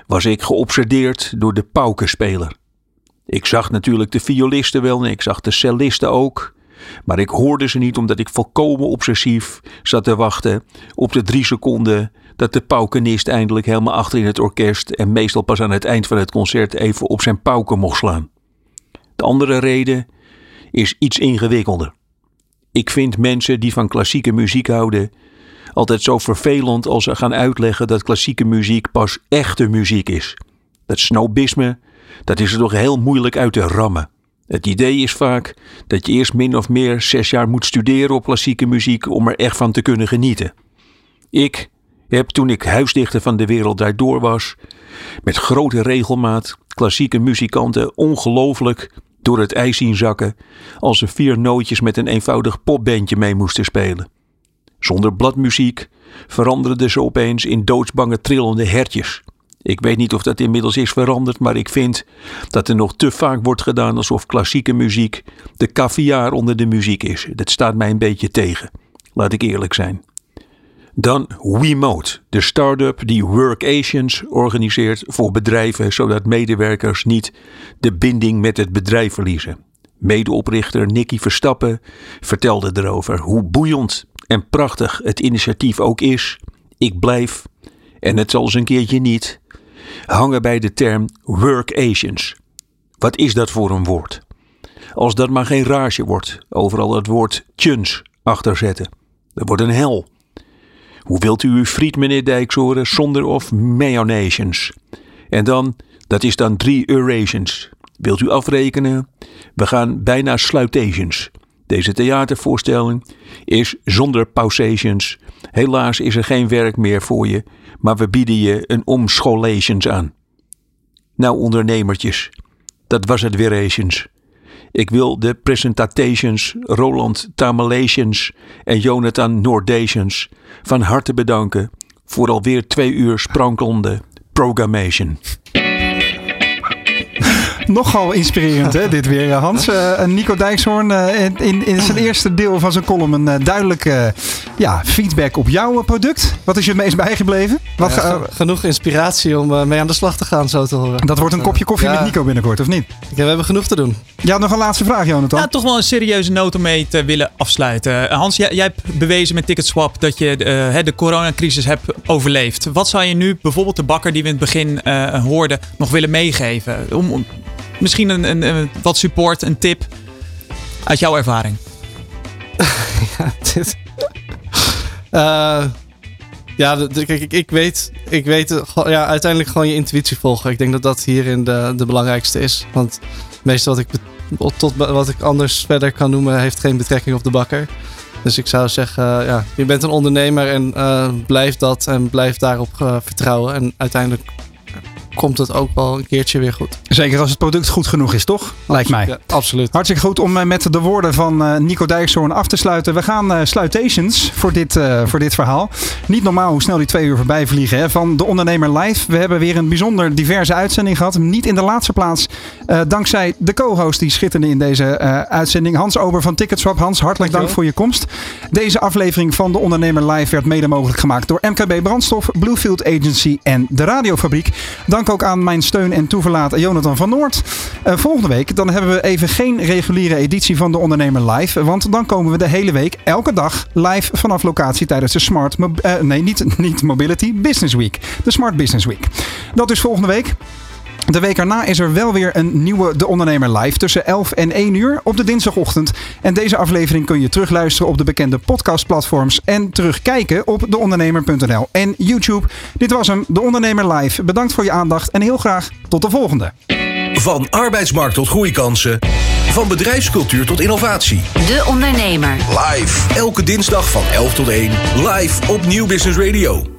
was ik geobsedeerd door de paukenspeler. Ik zag natuurlijk de violisten wel en ik zag de cellisten ook, maar ik hoorde ze niet omdat ik volkomen obsessief zat te wachten op de drie seconden dat de paukenist eindelijk helemaal achter in het orkest en meestal pas aan het eind van het concert even op zijn pauken mocht slaan. De andere reden is iets ingewikkelder. Ik vind mensen die van klassieke muziek houden altijd zo vervelend als ze gaan uitleggen dat klassieke muziek pas echte muziek is. Dat snobisme, dat is er toch heel moeilijk uit te rammen. Het idee is vaak dat je eerst min of meer zes jaar moet studeren op klassieke muziek om er echt van te kunnen genieten. Ik heb toen ik huisdichter van de wereld daardoor was, met grote regelmaat klassieke muzikanten ongelooflijk door het ijs zien zakken als ze vier nootjes met een eenvoudig popbandje mee moesten spelen. Zonder bladmuziek veranderden ze opeens in doodsbange trillende hertjes. Ik weet niet of dat inmiddels is veranderd, maar ik vind dat er nog te vaak wordt gedaan alsof klassieke muziek de caviar onder de muziek is. Dat staat mij een beetje tegen. Laat ik eerlijk zijn. Dan WeMote, de start-up die Workations organiseert voor bedrijven zodat medewerkers niet de binding met het bedrijf verliezen. Medeoprichter Nicky Verstappen vertelde erover hoe boeiend en prachtig het initiatief ook is. Ik blijf, en het zal eens een keertje niet, hangen bij de term Workations. Wat is dat voor een woord? Als dat maar geen rage wordt, overal het woord tjuns achterzetten. Dat wordt een hel. Hoe wilt u uw friet, meneer Dijkshoren, zonder of mayonations? En dan, dat is dan drie eurations. Wilt u afrekenen? We gaan bijna sluitations. Deze theatervoorstelling is zonder pausations. Helaas is er geen werk meer voor je, maar we bieden je een omscholations aan. Nou ondernemertjes, dat was het weer eens. Ik wil de presentations Roland Tamalations en Jonathan Noordations van harte bedanken voor alweer twee uur sprankelende programmation. Nogal inspirerend, hè, dit weer, eh, Hans. Uh, Nico Dijkshoorn uh, in, in zijn eerste deel van zijn column een uh, duidelijke ja, feedback op jouw product. Wat is je het meest bijgebleven? Wat ja, genoeg inspiratie om mee aan de slag te gaan, zo te horen. Dat wordt een kopje koffie ja. met Nico binnenkort, of niet? we hebben genoeg te doen. Ja, nog een laatste vraag, Jonathan. Ja, toch wel een serieuze noot om mee te willen afsluiten. Hans, jij, jij hebt bewezen met Ticketswap dat je de coronacrisis hebt overleefd. Wat zou je nu bijvoorbeeld de bakker die we in het begin hoorden nog willen meegeven? Om, om misschien een, een, wat support, een tip uit jouw ervaring? ja, dit. Uh, ja, kijk, ik, ik weet, ik weet ja, uiteindelijk gewoon je intuïtie volgen. Ik denk dat dat hierin de, de belangrijkste is. Want het meeste wat ik, tot wat ik anders verder kan noemen, heeft geen betrekking op de bakker. Dus ik zou zeggen, uh, ja, je bent een ondernemer en blijf dat en blijf daarop vertrouwen. En uiteindelijk komt het ook wel een keertje weer goed. Zeker als het product goed genoeg is, toch? Lijkt mij. Ja, absoluut. Hartstikke goed om eh, met de woorden van uh, Nico Dijkshoorn af te sluiten. We gaan uh, sluitations voor dit, uh, voor dit verhaal. Niet normaal hoe snel die twee uur voorbij vliegen hè, van de ondernemer live. We hebben weer een bijzonder diverse uitzending gehad. Niet in de laatste plaats dankzij de co-host die schitterde in deze uitzending. Hans Ober van Ticketswap. Hans, hartelijk dank voor je komst. Deze aflevering van de ondernemer live werd mede mogelijk gemaakt door MKB Brandstof, Bluefield Agency en de Radiofabriek. Dank ook aan mijn steun en toeverlaat Jonathan van Noord. Uh, volgende week dan hebben we even geen reguliere editie van de Ondernemer Live. Want dan komen we de hele week, elke dag, live vanaf locatie tijdens de Smart... Uh, nee, niet, niet Mobility, Business Week. De Smart Business Week. Dat is volgende week. De week erna is er wel weer een nieuwe De Ondernemer live tussen 11 en 1 uur op de dinsdagochtend. En deze aflevering kun je terugluisteren op de bekende podcastplatforms en terugkijken op deondernemer.nl en YouTube. Dit was hem, De Ondernemer live. Bedankt voor je aandacht en heel graag tot de volgende. Van arbeidsmarkt tot groeikansen. Van bedrijfscultuur tot innovatie. De Ondernemer. Live. Elke dinsdag van 11 tot 1. Live op Nieuw Business Radio.